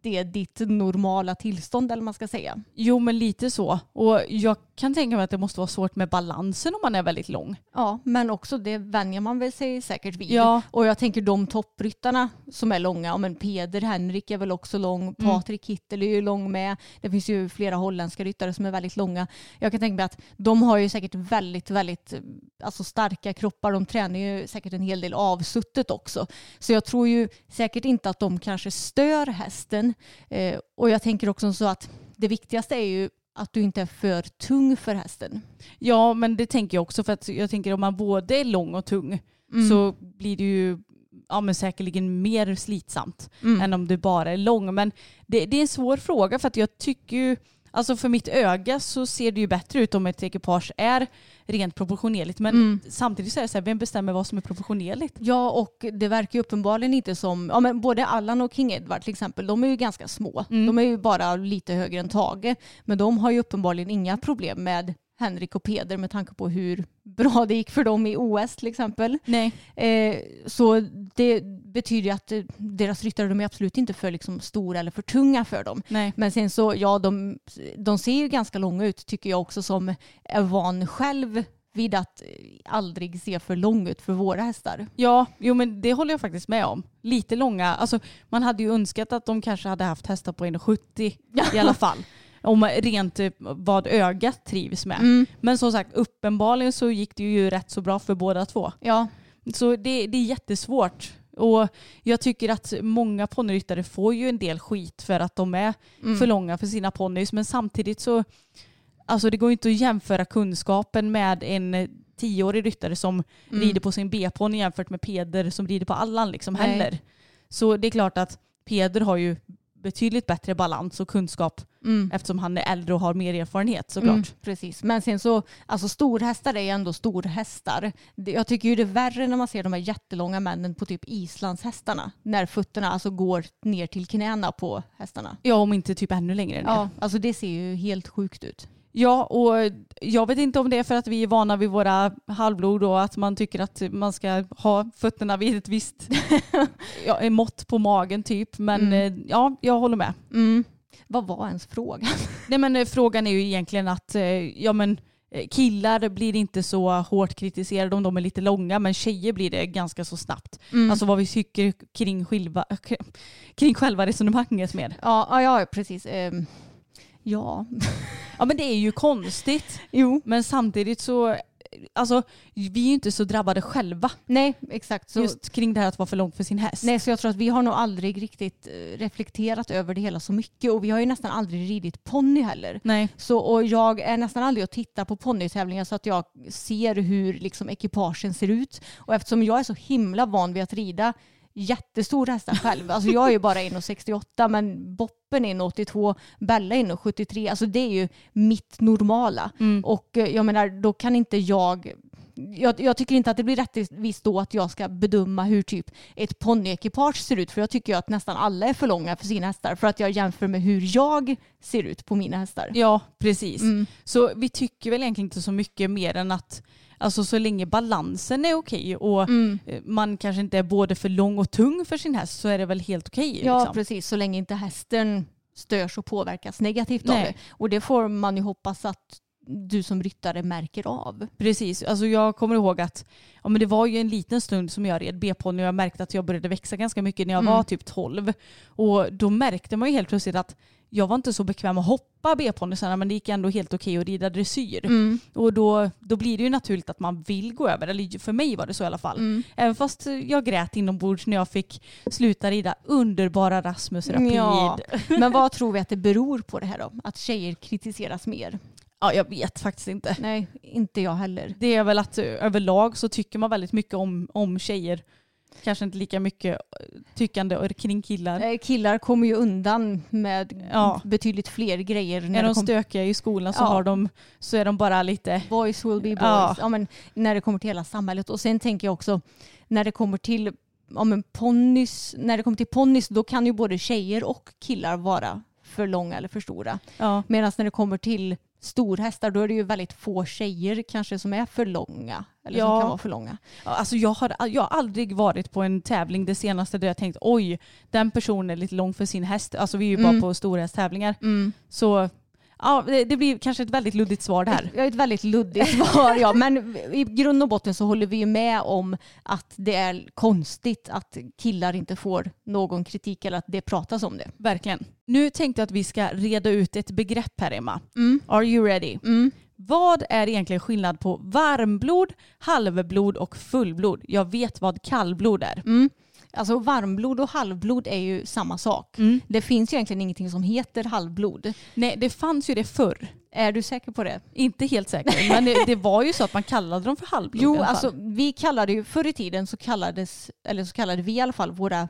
det ditt normala tillstånd eller vad man ska säga. Jo men lite så. Och jag kan tänka mig att det måste vara svårt med balansen om man är väldigt lång. Ja, men också det vänjer man väl sig säkert vid. Ja. Och jag tänker de toppryttarna som är långa, men Peder Henrik är väl också lång, Patrik Hittel är ju lång med. Det finns ju flera holländska ryttare som är väldigt långa. Jag kan tänka mig att de har ju säkert väldigt, väldigt alltså starka kroppar. De tränar ju säkert en hel del avsuttet också. Så jag tror ju säkert inte att de kanske stör hästen. Eh, och jag tänker också så att det viktigaste är ju att du inte är för tung för hästen. Ja men det tänker jag också för att jag tänker om man både är lång och tung så blir det ju ja, men säkerligen mer slitsamt än om du bara är lång. Men det, det är en svår fråga för att jag tycker ju Alltså för mitt öga så ser det ju bättre ut om ett ekipage är rent proportionerligt. Men samtidigt så är det så här, vem bestämmer vad som är proportionerligt? Ja, och det verkar ju uppenbarligen inte som, ja men både Allan och King Edward till exempel, de är ju ganska små. De är ju bara lite högre än Tage. Men de har ju uppenbarligen inga problem med Henrik och Peder med tanke på hur bra det gick för dem i OS till exempel. Nej. Eh, så det betyder ju att eh, deras ryttare de är absolut inte för liksom, stora eller för tunga för dem. Nej. Men sen så, ja de, de ser ju ganska långa ut tycker jag också som är van själv vid att eh, aldrig se för lång ut för våra hästar. Ja, jo men det håller jag faktiskt med om. Lite långa, alltså man hade ju önskat att de kanske hade haft hästar på 1,70 i alla fall. Om rent eh, vad ögat trivs med. Men som sagt, uppenbarligen så gick det ju rätt så bra för båda två. Ja, Så det, det är jättesvårt. Och jag tycker att många ponnyryttare får ju en del skit för att de är för långa för sina ponnys. Men samtidigt så, alltså det går ju inte att jämföra kunskapen med en tioårig ryttare som rider på sin B-ponny jämfört med Peder som rider på Allan liksom Nej. heller. Så det är klart att Peder har ju betydligt bättre balans och kunskap Mm. Eftersom han är äldre och har mer erfarenhet såklart. Mm, precis. Men sen så, alltså storhästar är ju ändå storhästar. Jag tycker ju det är värre när man ser de här jättelånga männen på typ islandshästarna. När fötterna alltså går ner till knäna på hästarna. Ja, om inte typ ännu längre ner. Ja, alltså det ser ju helt sjukt ut. Ja, och jag vet inte om det är för att vi är vana vid våra halvblod och att man tycker att man ska ha fötterna vid ett visst ja, mått på magen typ. Men Mm. eh, ja, jag håller med. Mm. Vad var ens frågan? Nej, men eh, frågan är ju egentligen att eh, ja, men, eh, killar blir inte så hårt kritiserade om de är lite långa men tjejer blir det ganska så snabbt. Mm. Alltså vad vi tycker kring, själva, kring själva resonemanget med. ja, ja, ja, precis. Ehm, ja. Ja men det är ju konstigt. Jo. Men samtidigt så, alltså vi är ju inte så drabbade själva. Nej, exakt. Så, Just kring det här att vara för långt för sin häst. nej, så jag tror att vi har nog aldrig riktigt eh, reflekterat över det hela så mycket. Och vi har ju nästan aldrig ridit ponny heller. Nej. Så, och jag är nästan aldrig och tittar på ponnytävlingar så att jag ser hur liksom, ekipagen ser ut. Och eftersom jag är så himla van vid att rida jättestora hästar själv. Alltså jag är ju bara 1,68 men Boppen är 1,82, Bella är 1,73. Alltså det är ju mitt normala. Mm. Och eh, jag menar då kan inte jag jag, jag tycker inte att det blir rättvist då att jag ska bedöma hur typ ett ponnyekipage ser ut för jag tycker ju att nästan alla är för långa för sina hästar för att jag jämför med hur jag ser ut på mina hästar. Ja, precis. Mm. Så vi tycker väl egentligen inte så mycket mer än att alltså, så länge balansen är okej och Mm. eh, man kanske inte är både för lång och tung för sin häst så är det väl helt okej. Ja, liksom. precis. Så länge inte hästen störs och påverkas negativt av Nej. det. Och det får man ju hoppas att du som ryttare märker av. Precis, alltså jag kommer ihåg att ja, men det var ju en liten stund som jag red B-ponny och jag märkte att jag började växa ganska mycket när jag Mm. var typ 12. Och då märkte man ju helt plötsligt att jag var inte så bekväm att hoppa B-ponnysarna men det gick ändå helt okej att rida dressyr. Mm. Och då, då blir det ju naturligt att man vill gå över, eller för mig var det så i alla fall. Mm. Även fast jag grät inombords när jag fick sluta rida underbara Rasmus Rapid. Ja. Men vad tror vi att det beror på det här då? Att tjejer kritiseras mer? Ja, jag vet faktiskt inte. Nej, inte jag heller. Det är väl att eh, överlag så tycker man väldigt mycket om, om tjejer. Kanske inte lika mycket eh, tyckande kring killar. Eh, Killar kommer ju undan med Ja. betydligt fler grejer. När Är de kom- stökiga i skolan så, Ja. har de, så är de bara lite... Boys will be boys. Ja. Ja. men, när det kommer till hela samhället. Och sen tänker jag också när det kommer till ja, men ponnys, när det kommer till ponnys då kan ju både tjejer och killar vara för långa eller för stora. Medan när det kommer till storhästar då är det ju väldigt få tjejer kanske som är för långa. Eller som Ja. kan vara för långa. Alltså jag, har, jag har aldrig varit på en tävling det senaste där jag tänkt oj, den personen är lite lång för sin häst. Alltså vi är ju Mm. bara på storhästtävlingar. Så ja, det, blir kanske ett väldigt luddigt svar det här. Har ett väldigt luddigt svar ja. Men i grund och botten så håller vi ju med om att det är konstigt att killar inte får någon kritik eller att det pratas om det. Verkligen. Nu tänkte jag att vi ska reda ut ett begrepp här Emma. Mm. Are you ready? Mm. Vad är egentligen skillnad på varmblod, halvblod och fullblod? Jag vet vad kallblod är. Mm. Alltså varmblod och halvblod är ju samma sak. Mm. Det finns ju egentligen ingenting som heter halvblod. Nej, det fanns ju det förr. Är du säker på det? Inte helt säker, men det, det var ju så att man kallade dem för halvblod. Jo, alltså vi kallade ju förr i tiden så kallades, eller så kallade vi i alla fall våra, eh,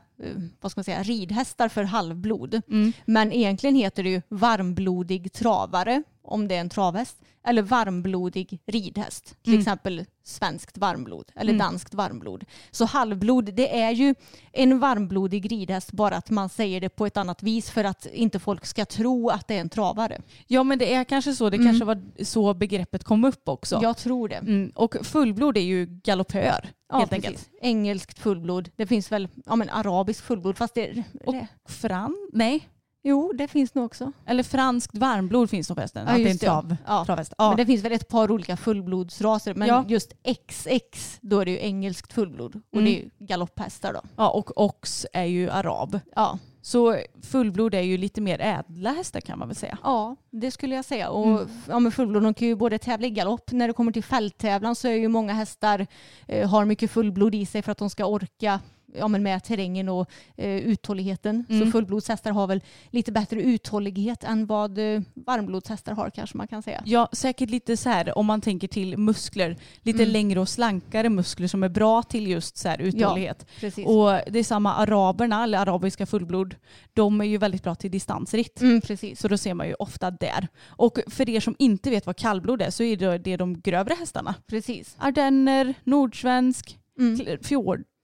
vad ska man säga, ridhästar för halvblod. Mm. Men egentligen heter det ju varmblodig travare om det är en travhäst. Eller varmblodig ridhäst. Till Mm. exempel svenskt varmblod eller Mm. danskt varmblod. Så halvblod det är ju en varmblodig ridhäst bara att man säger det på ett annat vis för att inte folk ska tro att det är en travare. Ja, men det är kanske så. Det Mm. kanske var så begreppet kom upp också. Jag tror det. Mm. Och fullblod är ju galoppör, Ja, helt precis. enkelt. Engelskt fullblod. Det finns väl ja, men arabiskt fullblod fast det, Och- det Fran? Nej. Jo, det finns nog också. Eller franskt varmblod finns nog förresten. Ja, just det, trav, Ja. travhäst. Ja. Men det finns väl ett par olika fullblodsraser. Men Ja. just XX, då är det ju engelskt fullblod. Och Mm. det är ju galopphästar då. ja, och ox är ju arab. Ja. Så fullblod är ju lite mer ädla hästar kan man väl säga. ja, det skulle jag säga. Och Mm. ja, men fullblod, de kan ju både tävla i galopp. När det kommer till fälttävlan så är ju många hästar eh, har mycket fullblod i sig för att de ska orka ja, men med terrängen och eh, uthålligheten. Mm. Så fullblodshästar har väl lite bättre uthållighet än vad eh, varmblodshästar har kanske man kan säga. Ja, säkert lite så här om man tänker till muskler. Lite Mm. längre och slankare muskler som är bra till just så här uthållighet. Precis. Och det är samma araberna, eller arabiska fullblod, de är ju väldigt bra till distansritt. mm, precis. Så då ser man ju ofta där. Och för er som inte vet vad kallblod är så är det, det de grövre hästarna. precis. Ardenner, nordsvensk, Mm. kl-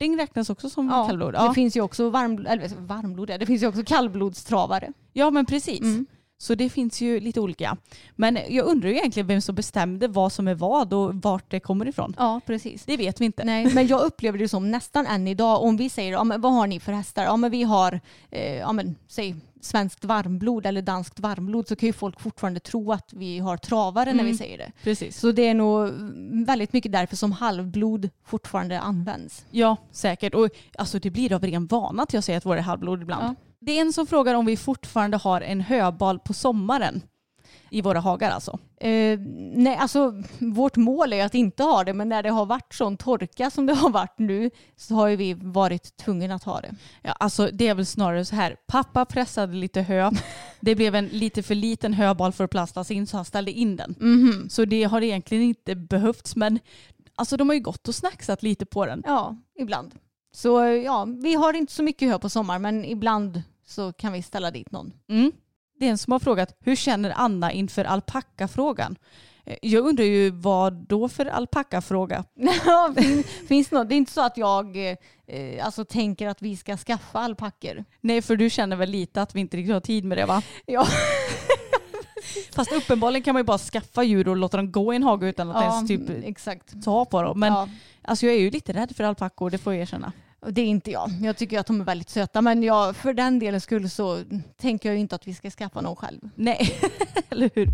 fjording räknas också som Ja, kallblod. Det Ja. finns ju också varm, eller, varmblod, ja, det finns ju också kallblodstravare. ja men precis. Mm. Så det finns ju lite olika. Men jag undrar ju egentligen vem som bestämde vad som är vad och vart det kommer ifrån. Ja, precis. Det vet vi inte. Nej, men jag upplever det som nästan än idag om vi säger ja, men vad har ni för hästar? Ja men vi har eh, ja, men, säg svenskt varmblod eller danskt varmblod så kan ju folk fortfarande tro att vi har travare när vi Mm. säger det. Precis. Så det är nog väldigt mycket därför som halvblod fortfarande används. Ja, säkert. Och alltså, det blir av ren vana att jag säger att vår är halvblod ibland. Ja. Det är en som frågar om vi fortfarande har en höbal på sommaren. I våra hagar alltså. Eh, nej, alltså vårt mål är att inte ha det men när det har varit sån torka som det har varit nu så har vi varit tvungna att ha det. Ja, alltså det är väl snarare så här. Pappa pressade lite hö. Det blev en lite för liten höbal för att plastas in så han ställde in den. Mhm. Så det har egentligen inte behövts men alltså de har ju gått och snacksat lite på den. Ja, ibland. Så ja, vi har inte så mycket hö på sommaren men ibland så kan vi ställa dit någon. Mm. Det är en som har frågat hur känner Anna inför alpackafrågan? Eh, Jag undrar ju vad då för alpackafråga? Ja, fin- Finns det något? Det är inte så att jag eh, alltså, tänker att vi ska skaffa alpackor. Nej för du känner väl lite att vi inte riktigt har tid med det va? Ja. Fast uppenbarligen kan man ju bara skaffa djur och låta dem gå i en hage utan att ens typ exakt. ta på dem. Men ja. alltså jag är ju lite rädd för alpackor, det får jag erkänna. Och Det är inte jag. Jag tycker att de är väldigt söta men jag, för den delen skull så tänker jag inte att vi ska skaffa någon själv. Nej, eller hur?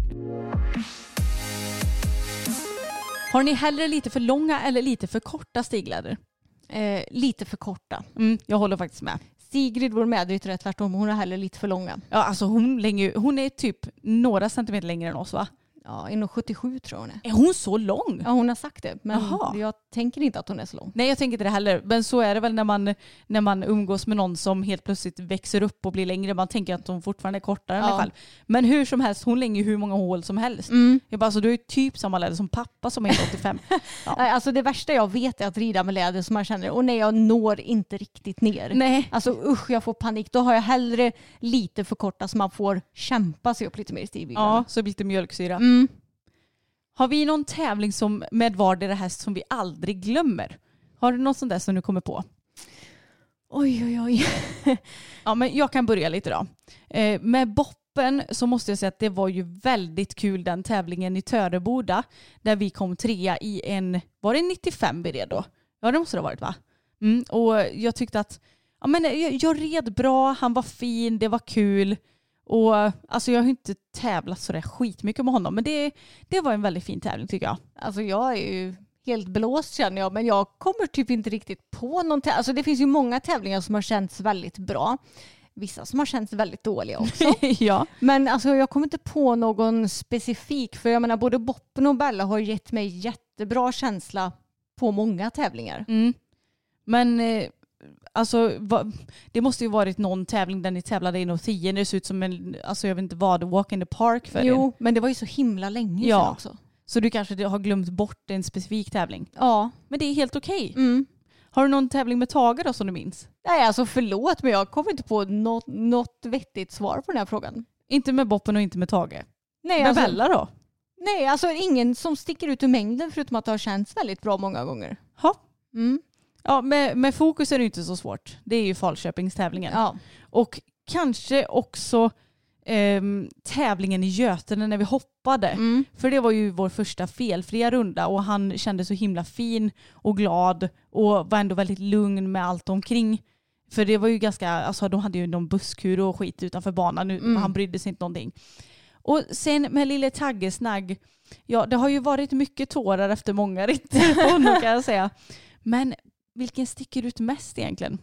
Har ni hellre lite för långa eller lite för korta stigläder? Eh, lite för korta. Mm, jag håller faktiskt med. Sigrid, vår medryttare, är tvärtom. Hon är heller lite för långa. Ja, alltså hon, längre, hon är typ några centimeter längre än oss va? Ja, 1,77 tror jag hon är. Är hon så lång? Ja, hon har sagt det. Men Jaha. jag tänker inte att hon är så lång. Nej jag tänker inte det heller. Men så är det väl när man, när man umgås med någon som helt plötsligt växer upp och blir längre. Man tänker att de fortfarande är kortare Ja. en själv. Men hur som helst, hon lägger ju hur många hål som helst. Mm. Jag bara, alltså, du är ju typ samma läder som pappa som är 1,85. Ja. Alltså det värsta jag vet är att rida med läder som man känner, och nej jag når inte riktigt ner. Nej. Alltså usch jag får panik. Då har jag hellre lite för korta så man får kämpa sig upp lite mer i stigbilden. Ja, så blir lite mjölksyra. Mm. Har vi någon tävling som, med vardera häst som vi aldrig glömmer? Har du något sånt där som du kommer på? Oj oj oj. Ja, men jag kan börja lite då. Eh, med Boppen så måste jag säga att det var ju väldigt kul den tävlingen i Töreboda där vi kom trea i en, var det 95 vi red då? Ja det måste det ha varit va? Mm, och jag tyckte att ja, men jag, jag red bra, han var fin, det var kul. Och alltså jag har inte tävlat sådär skitmycket med honom men det, det var en väldigt fin tävling tycker jag. Alltså jag är ju helt blåst känner jag men jag kommer typ inte riktigt på någon tävling. Alltså det finns ju många tävlingar som har känts väldigt bra. Vissa som har känts väldigt dåliga också. ja. Men alltså jag kommer inte på någon specifik för jag menar både Boppen och Bella har gett mig jättebra känsla på många tävlingar. Mm. Men eh, alltså, va, det måste ju varit någon tävling där ni tävlade inom 10 när det ser ut som en, alltså jag vet inte vad, walk in the park för er. Jo, men det var ju så himla länge Ja. sedan också. Så du kanske har glömt bort en specifik tävling. Ja. Men det är helt okej. Mm. Har du någon tävling med Tage då som du minns? Nej, alltså förlåt men jag kommer inte på något, något vettigt svar på den här frågan. Inte med Boppen och inte med Tage. Nej, Med alltså, Bella då? nej, alltså ingen som sticker ut ur mängden förutom att det har känts väldigt bra många gånger. Ha. Mm. Ja, med, med fokus är det inte så svårt. Det är ju Falköpingstävlingen. Ja. Och kanske också ehm, tävlingen i Götene när vi hoppade. Mm. För det var ju vår första felfria runda och han kände så himla fin och glad och var ändå väldigt lugn med allt omkring. För det var ju ganska, alltså de hade ju någon busskur och skit utanför banan, nu, Mm. han brydde sig inte någonting. Och sen med lille Taggesnagg, ja det har ju varit mycket tårar efter många ritter kan jag säga. Men vilken sticker ut mest egentligen?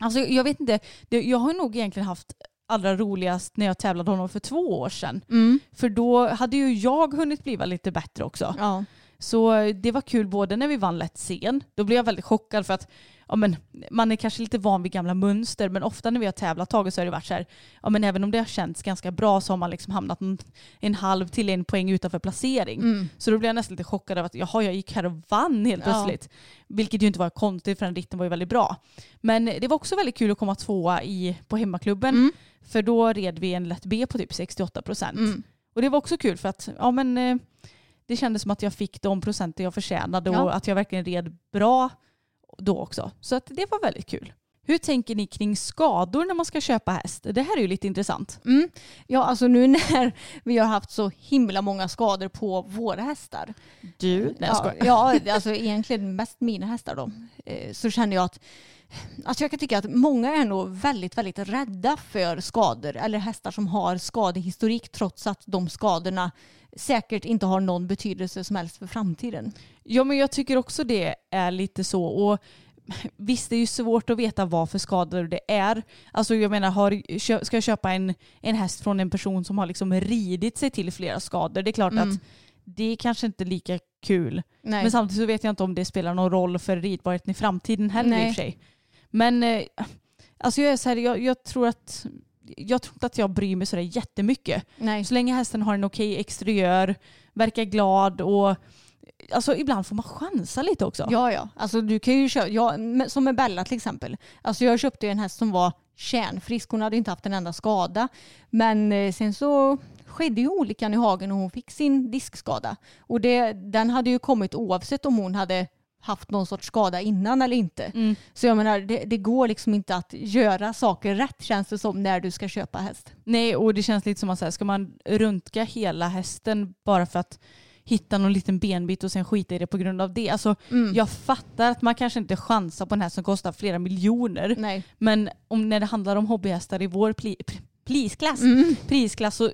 Alltså jag vet inte, jag har nog egentligen haft allra roligast när jag tävlade honom för två år sedan. Mm. För då hade ju jag hunnit bli lite bättre också. Ja. Så det var kul både när vi vann lätt scen, då blev jag väldigt chockad för att ja, men, man är kanske lite van vid gamla mönster men ofta när vi har tävlat taget så har det varit så här, ja, men även om det har känts ganska bra så har man liksom hamnat en, en halv till en poäng utanför placering. Mm. Så då blev jag nästan lite chockad av att jaha, jag gick här och vann helt Ja. plötsligt. Vilket ju inte var konstigt för den ritten var ju väldigt bra. Men det var också väldigt kul att komma tvåa i, på hemmaklubben. Mm. För då red vi en lätt B på typ 68 procent. Mm. Och det var också kul för att ja, men, eh, det kändes som att jag fick de procenten jag förtjänade Ja. och att jag verkligen red bra då också. Så att det var väldigt kul. Hur tänker ni kring skador när man ska köpa häst? Det här är ju lite intressant. Mm. Ja, alltså nu när vi har haft så himla många skador på våra hästar. Du? Nej, jag ja, skojar. ja, alltså egentligen mest mina hästar då. Eh, Så känner jag att Alltså jag kan tycka att många är nog väldigt, väldigt rädda för skador eller hästar som har skadehistorik trots att de skadorna säkert inte har någon betydelse som helst för framtiden. Ja men jag tycker också det är lite så. Och visst det är ju svårt att veta vad för skador det är. Alltså jag menar har, ska jag köpa en, en häst från en person som har liksom ridit sig till flera skador. Det är klart Mm. att det är kanske inte lika kul. Nej. Men samtidigt så vet jag inte om det spelar någon roll för ridbarheten i framtiden heller i Nej. och för sig. Men eh, alltså jag är så här, jag, jag tror att jag tror inte att jag bryr mig sådär jättemycket. Nej. Så länge hästen har en okej exteriör, verkar glad och alltså ibland får man chansa lite också. Ja, ja. Alltså du kan ju köpa, ja, som med Bella till exempel. Alltså jag köpte ju en häst som var kärnfrisk. Hon hade inte haft en enda skada. Men eh, sen så skedde ju olyckan i hagen och hon fick sin diskskada. Och det, den hade ju kommit oavsett om hon hade haft någon sorts skada innan eller inte. Mm. Så jag menar, det, det går liksom inte att göra saker rätt känns det som när du ska köpa häst. Nej, och det känns lite som att här, ska man röntga hela hästen bara för att hitta någon liten benbit och sen skita i det på grund av det. Alltså, Mm. Jag fattar att man kanske inte chansar på en häst som kostar flera miljoner. Nej. Men om, när det handlar om hobbyhästar i vår pli, pr- prisklass, Mm. prisklass så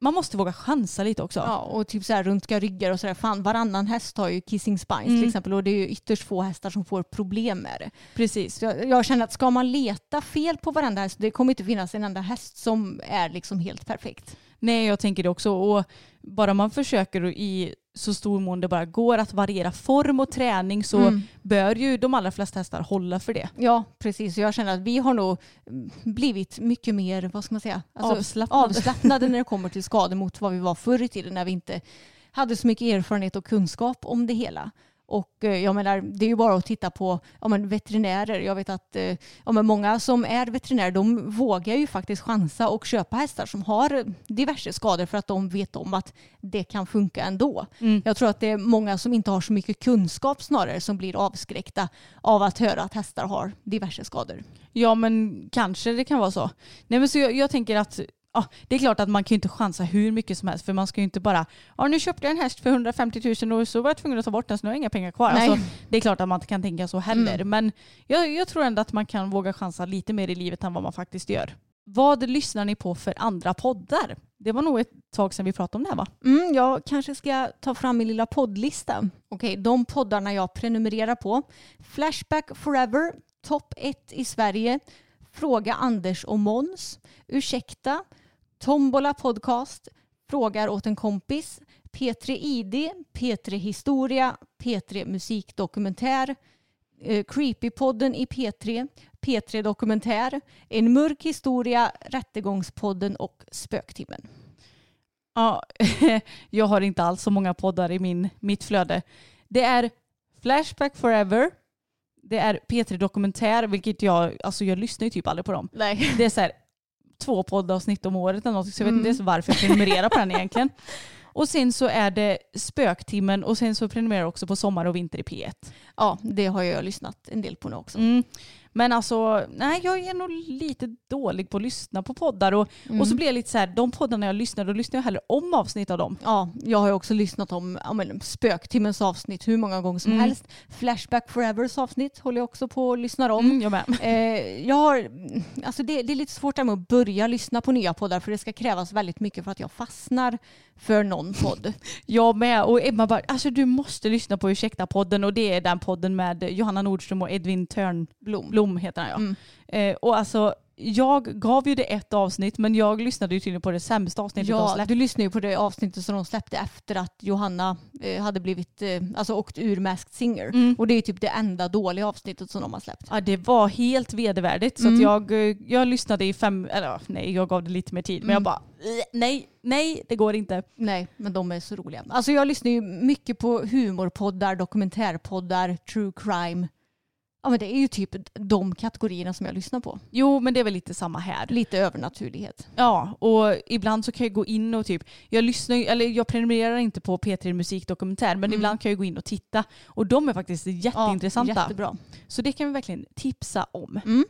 man måste våga chansa lite också. Ja, och typ så här röntga ryggar och sådär. Fan, varannan häst har ju kissing spines Mm. till exempel och det är ju ytterst få hästar som får problem med det. Precis. Jag, jag känner att ska man leta fel på varenda häst, det kommer inte finnas en enda häst som är liksom helt perfekt. Nej, jag tänker det också. Och bara man försöker i så stor mån det bara går att variera form och träning så Mm. bör ju de allra flesta hästar hålla för det. Ja, precis. Jag känner att vi har nog blivit mycket mer, vad ska man säga, Alltså, Avslappnade. avslappnade när det kommer till skador mot vad vi var förr i tiden när vi inte hade så mycket erfarenhet och kunskap om det hela. Och eh, jag menar, det är ju bara att titta på ja, men veterinärer. Jag vet att eh, ja, men många som är veterinärer de vågar ju faktiskt chansa och köpa hästar som har diverse skador för att de vet om att det kan funka ändå. Mm. Jag tror att det är många som inte har så mycket kunskap snarare som blir avskräckta av att höra att hästar har diverse skador. Ja men kanske det kan vara så. Nej men så jag, jag tänker att ja, det är klart att man kan ju inte chansa hur mycket som helst för man ska ju inte bara ja nu köpte jag en häst för 150 000 och så var jag tvungen att ta bort den så nu har jag inga pengar kvar. Nej. Alltså, det är klart att man inte kan tänka så heller Mm. men jag, jag tror ändå att man kan våga chansa lite mer i livet än vad man faktiskt gör. Vad lyssnar ni på för andra poddar? Det var nog ett tag sedan vi pratade om det här va? Mm, jag kanske ska ta fram min lilla poddlista. Okej, de poddarna jag prenumererar på. Flashback Forever, topp 1 i Sverige. Fråga Anders och Måns. Ursäkta. Tombola Podcast. Frågar åt en kompis. P3 ID. P3 Historia. P3 Musikdokumentär. Eh, Creepypodden i P3. P3 Dokumentär. En mörk historia. Rättegångspodden och Spöktimmen. Ja, jag har inte alls så många poddar i min, mitt flöde. Det är Flashback Forever, det är P3 Dokumentär, vilket jag, alltså jag lyssnar ju typ aldrig på dem. Nej. Det är så här två poddavsnitt om året eller något, så jag vet Mm. inte ens varför jag prenumererar på den egentligen. Och sen så är det Spöktimmen och sen så prenumererar jag också på Sommar och Vinter i P1. Ja, det har jag lyssnat en del på nu också. Mm. Men alltså, nej jag är nog lite dålig på att lyssna på poddar och, Mm. och så blir jag lite så här, de poddarna jag lyssnar, då lyssnar jag hellre om avsnitt av dem. Ja, jag har ju också lyssnat om ja, men, Spöktimmens avsnitt hur många gånger som Mm. helst. Flashback Forevers avsnitt håller jag också på och lyssnar om. Mm, jag med. Eh, jag har, alltså det, det är lite svårt där med att börja lyssna på nya poddar för det ska krävas väldigt mycket för att jag fastnar för någon podd. Jag med. Och Emma bara, alltså du måste lyssna på Ursäkta-podden och det är den podden med Johanna Nordström och Edvin Törnblom Blom. heter han ja. Mm. Eh, och alltså jag gav ju det ett avsnitt men jag lyssnade ju tydligen på det sämsta avsnittet de Ja, släppte. du lyssnade ju på det avsnittet som de släppte efter att Johanna eh, hade blivit, eh, alltså åkt ur Masked Singer. Mm. Och det är typ det enda dåliga avsnittet som de har släppt. Ja, det var helt vedervärdigt. Så Mm. att jag, eh, jag lyssnade i fem, eller nej jag gav det lite mer tid. Men jag Mm. bara, "Eh, nej, nej det går inte. Nej, men de är så roliga. Alltså jag lyssnar ju mycket på humorpoddar, dokumentärpoddar, true crime. Ja men det är ju typ de kategorierna som jag lyssnar på. Jo men det är väl lite samma här. Lite övernaturlighet. Ja, och ibland så kan jag gå in och typ, jag lyssnar eller jag prenumererar inte på P3 Musikdokumentär men Mm. ibland kan jag gå in och titta och de är faktiskt jätteintressanta. Ja, jättebra. Så det kan vi verkligen tipsa om. Mm.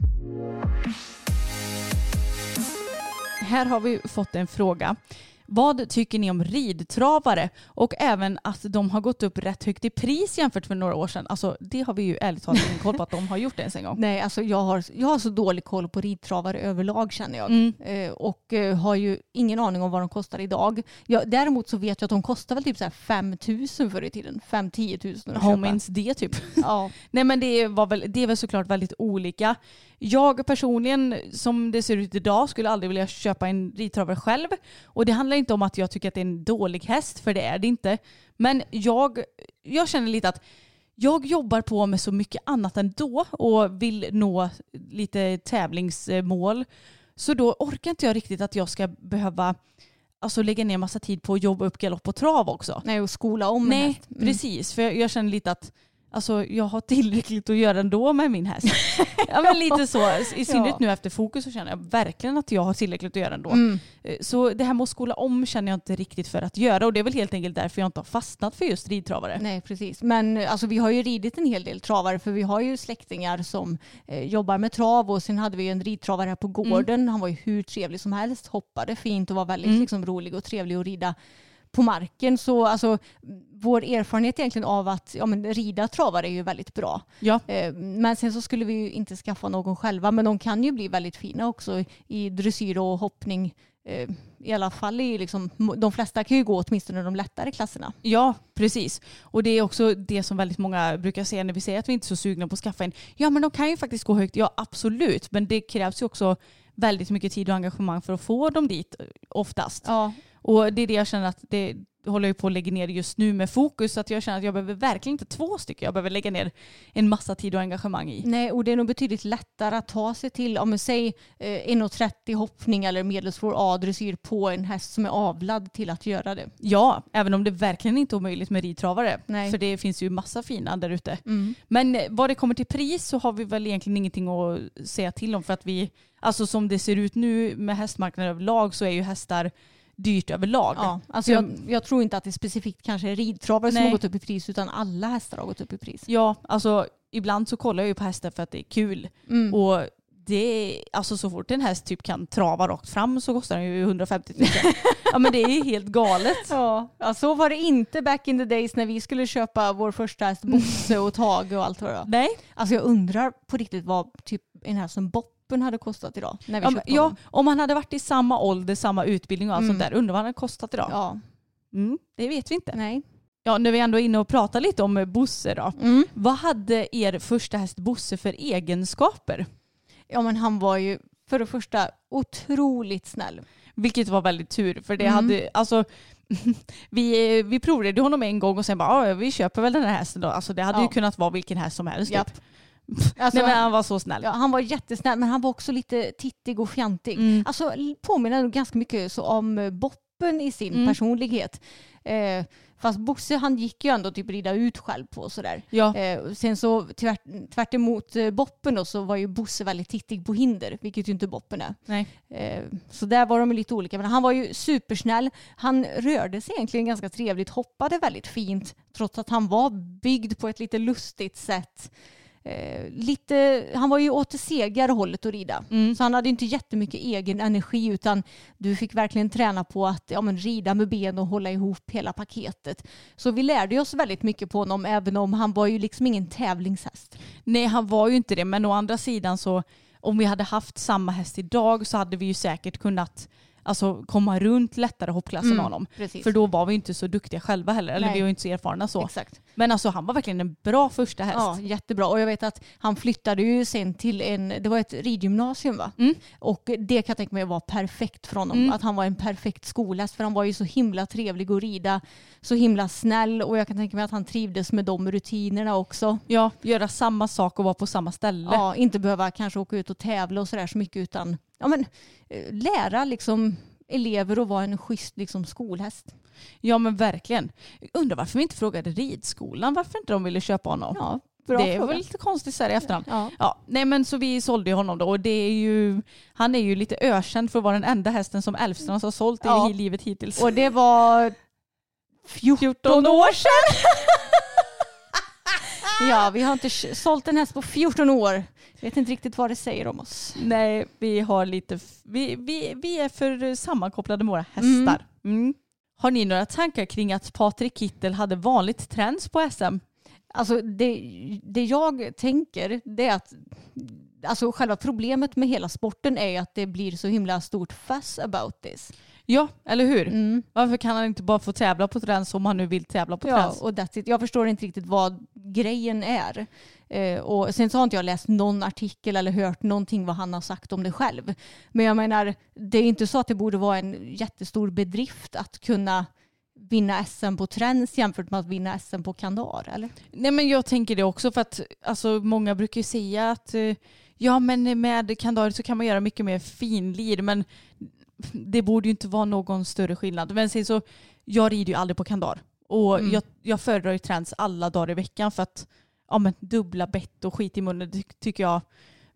Här har vi fått en fråga. Vad tycker ni om ridtravare och även att de har gått upp rätt högt i pris jämfört med några år sedan? Alltså det har vi ju ärligt talat ingen koll på att de har gjort det ens en gång. Nej, alltså jag har, jag har så dålig koll på ridtravare överlag känner jag. Mm. Eh, och eh, har ju ingen aning om vad de kostar idag. Jag, däremot så vet jag att de kostar väl typ så här 5 000 förr i tiden. 5-10 000 att köpa. minst det typ. Ja. Nej men det, var väl, det är väl såklart väldigt olika. Jag personligen, som det ser ut idag, skulle aldrig vilja köpa en ridtravare själv. Och det handlar inte om att jag tycker att det är en dålig häst, för det är det inte. Men jag, jag känner lite att jag jobbar på med så mycket annat ändå och vill nå lite tävlingsmål. Så då orkar inte jag riktigt att jag ska behöva alltså, lägga ner massa tid på att jobba upp galopp och trav också. Nej, och skola om Nej. Mm. precis. För jag, jag känner lite att alltså, jag har tillräckligt att göra ändå med min häst. ja, men lite så. I synnerhet Ja. nu efter fokus så känner jag verkligen att jag har tillräckligt att göra ändå. Mm. Eh, Så det här med att skola om känner jag inte riktigt för att göra och det är väl helt enkelt därför jag inte har fastnat för just ridtravare. Nej, precis. Men eh, alltså, vi har ju ridit en hel del travare för vi har ju släktingar som eh, jobbar med trav och sen hade vi ju en ridtravare här på gården. Han var ju hur trevlig som helst, hoppade fint och var väldigt Mm. liksom, rolig och trevlig att rida på marken. Så alltså, vår erfarenhet egentligen av att ja, men, rida travare är ju väldigt bra. Ja. Eh, Men sen så skulle vi ju inte skaffa någon själva men de kan ju bli väldigt fina också i dressyr och hoppning. Eh, I alla fall i liksom, de flesta kan ju gå åtminstone de lättare klasserna. Ja, precis. Och det är också det som väldigt många brukar säga när vi säger att vi inte är så sugna på att skaffa en. Ja, men de kan ju faktiskt gå högt. Ja, absolut. Men det krävs ju också väldigt mycket tid och engagemang för att få dem dit eh, oftast. Ja, Och det är det jag känner att det håller jag på att lägga ner just nu med fokus. Så att jag känner att jag behöver verkligen inte två stycken. Jag behöver lägga ner en massa tid och engagemang i. Nej, och det är nog betydligt lättare att ta sig till, om man säger eh, 1,30 hoppning eller medelsvår A-dressyr på en häst som är avlad till att göra det. Ja, även om det verkligen inte är omöjligt med ridtravare. Nej. För det finns ju massa fina där ute. Mm. Men eh, vad det kommer till pris så har vi väl egentligen ingenting att säga till om för att vi, alltså som det ser ut nu med hästmarknaden överlag så är ju hästar dyrt överlag. Ja, alltså Så jag, jag tror inte att det specifikt kanske är ridtravare som har gått upp i pris utan alla hästar har gått upp i pris. Ja, alltså ibland så kollar jag ju på hästar för att det är kul. Mm. Och det är, alltså så fort en häst typ kan trava rakt fram så kostar den ju 150 000. ja men det är ju helt galet. Ja, ja, så var det inte back in the days när vi skulle köpa vår första häst Bosse och Tage och allt vad det var. Nej. Alltså jag undrar på riktigt vad typ en häst som Boppen hade kostat idag. När vi Ja, köpte ja, om man hade varit i samma ålder, samma utbildning och allt Mm. sånt där, undrar vad han hade kostat idag? ja. Mm, det vet vi inte. Nej. Ja, när vi ändå är inne och pratar lite om eh, Bosse då. Mm. Vad hade er första häst Bosse för egenskaper? Ja men han var ju för det första otroligt snäll. Vilket var väldigt tur för det Mm. hade, alltså vi, vi provade honom en gång och sen bara, "Ja, vi köper väl den här hästen då. Alltså det hade ju Ja. kunnat vara vilken häst som helst. Typ. Alltså, Nej men han var så snäll. ja, han var jättesnäll men han var också lite tittig och fjantig. Mm. Alltså påminner nog ganska mycket så om eh, Boppen i sin Mm. personlighet. Eh, fast Bosse han gick ju ändå typ rida ut själv på sådär. Ja. Eh, sen så tvärt, tvärt emot eh, Boppen då, så var ju Bosse väldigt tittig på hinder, vilket ju inte Boppen är. Nej. Eh, så där var de lite olika. Men han var ju supersnäll. Han rörde sig egentligen ganska trevligt, hoppade väldigt fint, trots att han var byggd på ett lite lustigt sätt. Eh, lite, han var ju åt det segare hållet att rida. Mm. Så han hade inte jättemycket egen energi utan du fick verkligen träna på att ja, men, rida med ben och hålla ihop hela paketet. Så vi lärde oss väldigt mycket på honom även om han var ju liksom ingen tävlingshäst. Nej han var ju inte det men å andra sidan så om vi hade haft samma häst idag så hade vi ju säkert kunnat alltså, komma runt lättare hoppklassen Mm, honom. Precis. För då var vi inte så duktiga själva heller. Eller Nej. vi var inte så erfarna så. Exakt. Men alltså han var verkligen en bra första häst. Ja, jättebra. Och jag vet att han flyttade ju sen till en, det var ett ridgymnasium va? Mm. Och det kan jag tänka mig var perfekt för honom. Mm. Att han var en perfekt skolhäst. För han var ju så himla trevlig att rida. Så himla snäll. Och jag kan tänka mig att han trivdes med de rutinerna också. Ja, göra samma sak och vara på samma ställe. Ja, inte behöva kanske åka ut och tävla och sådär så mycket utan ja, men, eh, lära liksom elever att vara en schysst liksom, skolhäst. Ja men verkligen. Undrar varför vi inte frågade ridskolan varför inte de ville köpa honom. Ja, det fråga. väl lite konstigt så här i efterhand. Ja. Ja, nej men så vi sålde ju honom då och det är ju, han är ju lite ökänd för att vara den enda hästen som Älvstrands har sålt Ja. i livet hittills. Och det var 14 år sedan. ja, vi har inte sålt en häst på 14 år. Vet inte riktigt vad det säger om oss. Nej, vi har lite, vi, vi, vi är för sammankopplade med våra hästar. Mm. Har ni några tankar kring att Patrik Kittel hade vanligt träns på SM? Alltså det, det jag tänker det är att alltså själva problemet med hela sporten är att det blir så himla stort fuss about this. Ja, eller hur? Mm. Varför kan han inte bara få tävla på träns om han nu vill tävla på Ja, träns? och that's it. Jag förstår inte riktigt vad grejen är. Eh, och sen så har inte jag läst någon artikel eller hört någonting vad han har sagt om det själv. Men jag menar, det är inte så att det borde vara en jättestor bedrift att kunna vinna SM på träns jämfört med att vinna SM på kandar, eller? Nej men jag tänker det också för att alltså, många brukar ju säga att eh, ja men med kandar så kan man göra mycket mer finlir men det borde ju inte vara någon större skillnad. Men sen så, jag rider ju aldrig på kandar och Mm. jag, jag föredrar ju träns alla dagar i veckan för att ja, men, dubbla bett och skit i munnen det tycker jag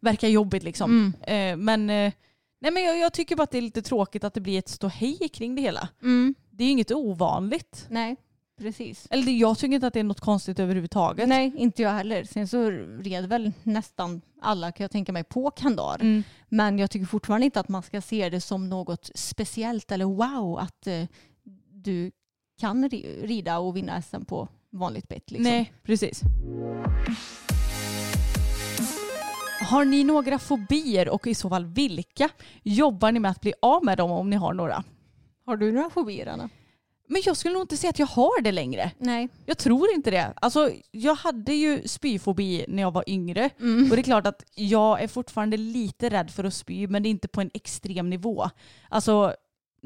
verkar jobbigt liksom. Mm. Eh, men eh, nej men jag, jag tycker bara att det är lite tråkigt att det blir ett ståhej kring det hela. Mm. Det är ju inget ovanligt. Nej, precis. Eller jag tycker inte att det är något konstigt överhuvudtaget. Nej, inte jag heller. Sen så red väl nästan alla kan jag tänka mig på kandar. Mm. Men jag tycker fortfarande inte att man ska se det som något speciellt eller wow att eh, du kan ri- rida och vinna SM på vanligt bett. Liksom. Nej, precis. Har ni några fobier och i så fall vilka? Jobbar ni med att bli av med dem om ni har några? Har du några fobier Anna? Men jag skulle nog inte säga att jag har det längre. Nej. Jag tror inte det. Alltså, jag hade ju spyfobi när jag var yngre. Mm. Och det är klart att jag är fortfarande lite rädd för att spy men det är inte på en extrem nivå. Alltså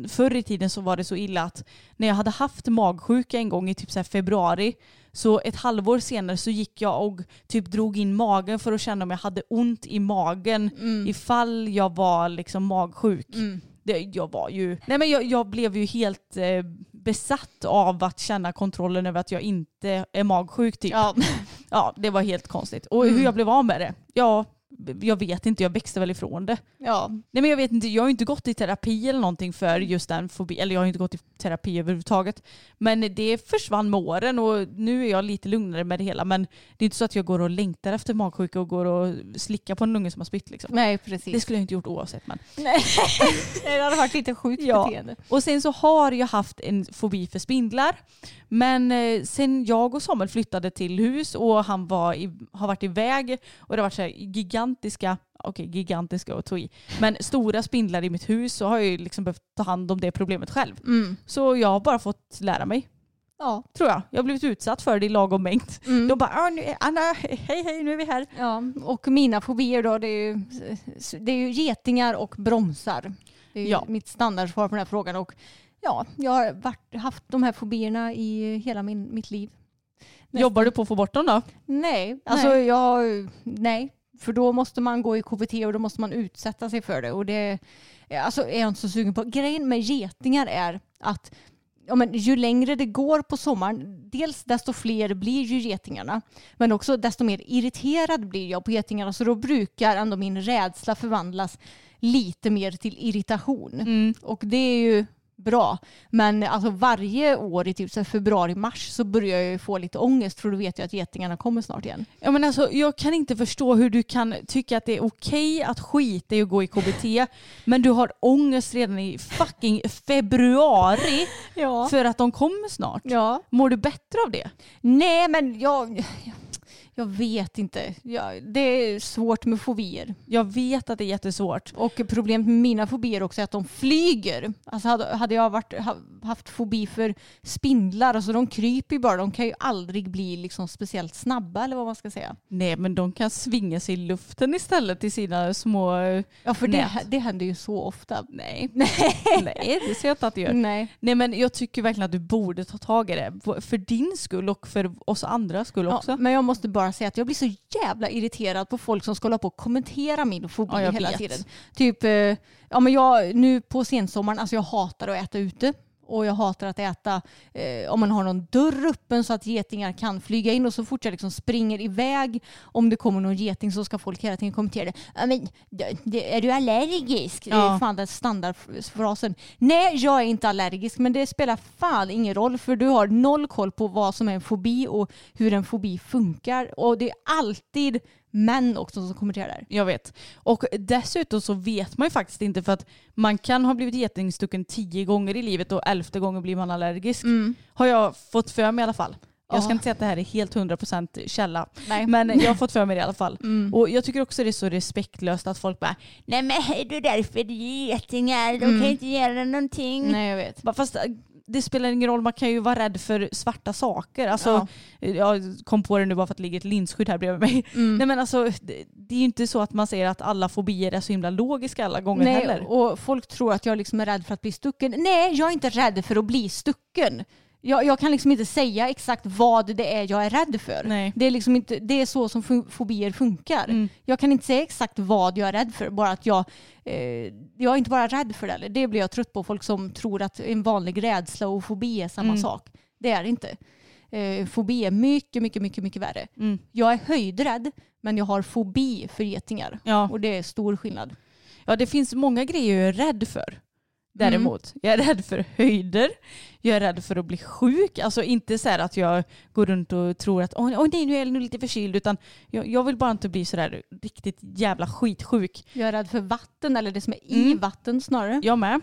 förr i tiden så var det så illa att när jag hade haft magsjuka en gång i typ så februari så ett halvår senare så gick jag och typ drog in magen för att känna om jag hade ont i magen Mm. ifall jag var liksom magsjuk. Mm. Det, jag var ju, nej men jag, jag blev ju helt eh, besatt av att känna kontrollen över att jag inte är magsjuk typ. Ja. Ja, det var helt konstigt. Och Mm. hur jag blev av med det? Ja, jag vet inte. Jag växte väl ifrån det. ja. Nej men jag vet inte. Jag har inte gått i terapi eller någonting för just den fobi. Eller jag har inte gått i terapi överhuvudtaget. Men det försvann med åren och nu är jag lite lugnare med det hela. Men det är inte så att jag går och längtar efter magsjuka och går och slickar på en unge som har spytt liksom. Nej, precis. Det skulle jag inte gjort oavsett. Men. Nej. det hade varit lite sjukt Ja. beteende. Och sen så har jag haft en fobi för spindlar. Men eh, sen jag och Samuel flyttade till hus och han var i, har varit iväg och det har varit så här gigantiska, okej gigantiska och tog i, men stora spindlar i mitt hus så har jag ju liksom behövt ta hand om det problemet själv. Mm. Så jag har bara fått lära mig, Ja. tror jag. Jag har blivit utsatt för det i lagom mängd. Mm. De bara, "Ah, nu Anna, hej hej nu är vi här. Ja, och mina fobier då, det är ju, det är ju getingar och bromsar. Det är Ja. mitt standardsvar på den här frågan. Och ja, jag har varit, haft de här fobierna i hela min, mitt liv. Nästan. Jobbar du på att få bort dem då? Nej, alltså Nej. jag, nej. För då måste man gå i KBT och då måste man utsätta sig för det. Och det alltså, är jag inte så sugen på. Grejen med getingar är att ja, men ju längre det går på sommaren, dels desto fler blir ju getingarna. Men också desto mer irriterad blir jag på getingarna. Så då brukar ändå min rädsla förvandlas lite mer till irritation. Mm. Och det är ju bra. Men alltså varje år i typ februari-mars så börjar jag ju få lite ångest för då vet jag att getingarna kommer snart igen. Ja, men alltså, jag kan inte förstå hur du kan tycka att det är okej att skita i att gå i KBT men du har ångest redan i fucking februari Ja. för att de kommer snart. ja. Mår du bättre av det? Nej men jag, Jag vet inte. Ja, det är svårt med fobier. Jag vet att det är jättesvårt. Och problemet med mina fobier också är att de flyger. Alltså hade, hade jag varit, ha- haft fobi för spindlar, alltså de kryper ju bara. De kan ju aldrig bli liksom speciellt snabba eller vad man ska säga. Nej men de kan svinga sig i luften istället i sina små... Ja för det, det händer ju så ofta. Nej. Nej det ser jag inte att det gör. Nej. Nej men jag tycker verkligen att du borde ta tag i det. För din skull och för oss andra skull också. Ja, men jag måste bara säga att jag blir så jävla irriterad på folk som ska hålla på och kommentera min fobi Ja, hela vet. tiden. Typ, eh, ja men jag nu på sensommaren, alltså jag hatar att äta ute. Och jag hatar att äta eh, om man har någon dörr öppen så att getingar kan flyga in och så fort jag liksom springer iväg om det kommer någon geting så ska folk hela tiden kommentera det. Ja, men, det- det- är du allergisk? Det Ja. är fan den standardfrasen. Nej, jag är inte allergisk men det spelar fan ingen roll för du har noll koll på vad som är en fobi och hur en fobi funkar. Och det är alltid män också som kommenterar. Jag vet. Och dessutom så vet man ju faktiskt inte för att man kan ha blivit getingstucken tio gånger i livet och elfte gången blir man allergisk. Har jag fått för mig i alla fall. Jag ska inte säga att det här är helt 100% källa. Nej. Men jag har fått för mig det i alla fall. Och jag tycker också det är så respektlöst att folk bara Nej men är du därför getingar? De kan inte göra någonting. Nej, jag vet. Fast det spelar ingen roll, man kan ju vara rädd för svarta saker. Alltså, Jag kom på det nu bara för att det ligger ett linsskydd här bredvid mig. Mm. Nej, men alltså, det, det är ju inte så att man säger att alla fobier är så himla logiska alla gånger Nej, heller. och folk tror att jag liksom är rädd för att bli stucken. Nej, jag är inte rädd för att bli stucken. Jag, jag kan liksom inte säga exakt vad det är jag är rädd för. Nej. Det, är liksom inte, det är så som fo- fobier funkar. Mm. Jag kan inte säga exakt vad jag är rädd för, bara att jag, eh, jag är inte bara rädd för det. Eller? Det blir jag trött på, folk som tror att en vanlig rädsla och fobi är samma Mm. sak. Det är det inte. Eh, fobi är mycket, mycket, mycket, mycket värre. Mm. Jag är höjdrädd, men jag har fobi för getingar. Ja. Och det är stor skillnad. ja, det finns många grejer jag är rädd för. Däremot, jag är rädd för höjder, jag är rädd för att bli sjuk. Alltså inte så här att jag går runt och tror att åh åh, nej nu är jag lite förkyld utan jag, jag vill bara inte bli sådär riktigt jävla skitsjuk. Jag är rädd för vatten, eller det som är i Mm. vatten snarare. Jag med.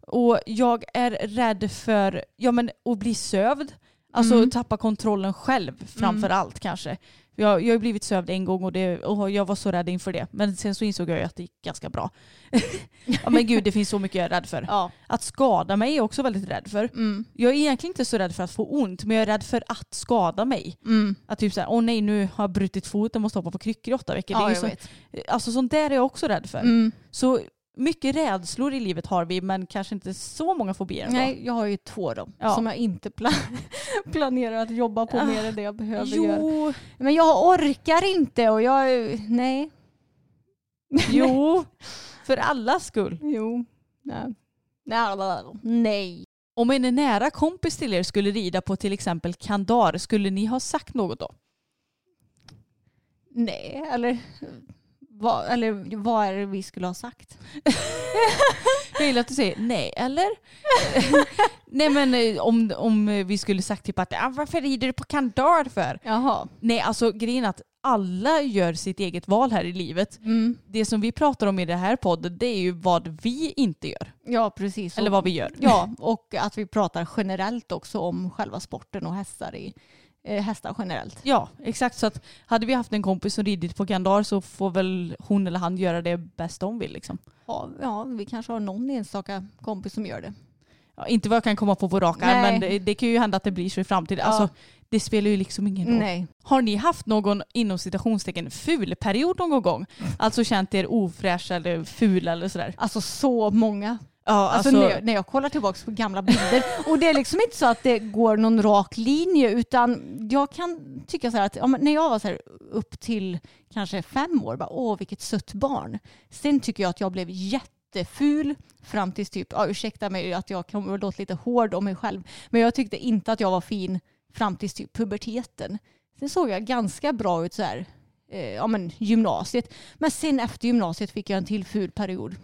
Och jag är rädd för ja, men, att bli sövd. Alltså Mm. tappa kontrollen själv framför allt kanske. Jag, jag har blivit sövd en gång och, det, och jag var så rädd inför det. Men sen så insåg jag att det gick ganska bra. ja men gud det finns så mycket jag är rädd för. Ja. Att skada mig är jag också väldigt rädd för. Mm. Jag är egentligen inte så rädd för att få ont men jag är rädd för att skada mig. Mm. Att typ såhär, åh nej nu har jag brutit foten, måste hoppa på kryckor i åtta veckor. det är Ja, ju jag så, vet. Alltså sånt där är jag också rädd för. Mm. Så mycket rädslor i livet har vi men kanske inte så många fobier ändå. Nej, jag har ju två då, Ja. som jag inte pla- planerar att jobba på mer än det jag behöver göra. Jo, Men jag orkar inte och jag... Nej. jo, för allas skull. Jo. Nej. Nej. Nej. Om en nära kompis till er skulle rida på till exempel kandar, skulle ni ha sagt något då? Nej, eller... Vad, eller vad är det vi skulle ha sagt? Jag gillar att du säger nej, eller? nej men eh, om, om vi skulle sagt typ att ah, varför rider du på kandar för? Jaha. Nej alltså grejen är att alla gör sitt eget val här i livet. Mm. Det som vi pratar om i det här podden det är ju vad vi inte gör. Ja, precis. Eller vad vi gör. Ja, och att vi pratar generellt också om själva sporten och hästar, i, hästar generellt. Ja, exakt. Så att hade vi haft en kompis som ridit på kandar så får väl hon eller han göra det bäst de vill. Liksom. Ja, ja, vi kanske har någon enstaka kompis som gör det. Ja, inte vad jag kan komma på på rak arm, men det, det kan ju hända att det blir så i framtiden. Ja. Alltså, det spelar ju liksom ingen roll. Nej. Har ni haft någon inom citationstecken ful period någon gång? Alltså känt er ofräscha eller fula eller sådär? Alltså så många. Ja, Alltså, alltså, när, jag, när jag kollar tillbaka på gamla bilder och det är liksom inte så att det går någon rak linje utan jag kan tycka så här att ja, när jag var så här upp till kanske fem år, bara, åh vilket sött barn. Sen tycker jag att jag blev jätteful fram tills typ, ja, ursäkta mig att jag kommer låta lite hård om mig själv, men jag tyckte inte att jag var fin fram tills typ puberteten. Sen såg jag ganska bra ut så här, eh, ja men gymnasiet. Men sen efter gymnasiet fick jag en till ful period.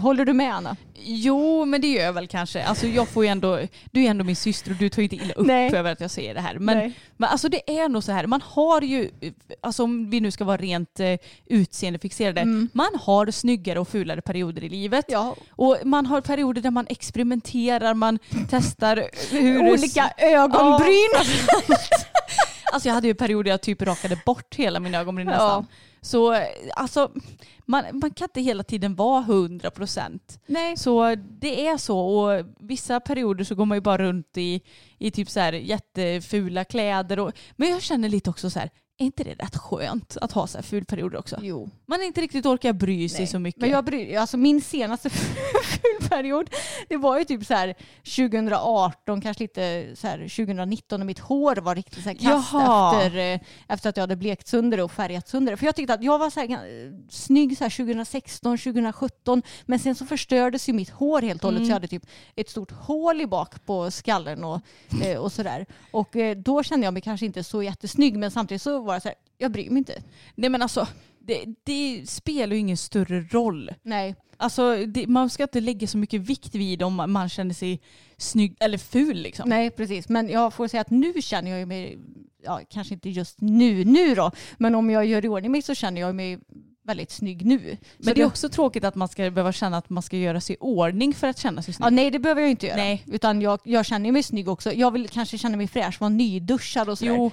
Håller du med Anna? Jo, men det gör jag väl kanske. Alltså, jag får ju ändå, du är ändå min syster och du tar ju inte illa upp Nej. över att jag säger det här. Men, Nej. men alltså, det är nog så här, man har ju, alltså, om vi nu ska vara rent eh, utseendefixerade, Mm. man har snyggare och fulare perioder i livet. Ja, Och man har perioder där man experimenterar, man testar hur... olika ögonbryn. Alltså jag hade ju perioder jag typ rakade bort hela min ögonbryn Ja. Så alltså man, man kan inte hela tiden vara 100 procent. Så det är så och vissa perioder så går man ju bara runt i, i typ så här jättefula kläder. Och, men jag känner lite också så här, är inte det rätt skönt att ha så här fulperioder också? Jo. Man inte riktigt orkar bry sig Nej. så mycket. Men jag bryr, alltså min senaste fulperiod, det var ju typ så här 2018, kanske lite så här 2019 och mitt hår var riktigt så här kast Jaha. efter, eh, efter att jag hade blekt sönder och färgat sönder. För jag tyckte att jag var så här, eh, snygg så här 2016, 2017 men sen så förstördes ju mitt hår helt och hållet så jag hade typ ett stort hål i bak på skallen och, eh, och sådär. Och då kände jag mig kanske inte så jättesnygg men samtidigt så var det så här, jag bryr mig inte. Nej men alltså, det, det spelar ju ingen större roll. Nej. Alltså det, man ska inte lägga så mycket vikt vid om man känner sig snygg eller ful liksom. Nej, precis. Men jag får säga att nu känner jag mig, ja, kanske inte just nu, nu då, men om jag gör i ordning mig så känner jag mig väldigt snygg nu. Men Så det är också tråkigt att man ska behöva känna att man ska göra sig i ordning för att känna sig snygg. Ja, nej, det behöver jag inte göra. Nej. Utan jag, jag känner mig snygg också. Jag vill kanske känna mig fräsch, vara nyduschad och sådär. Jo,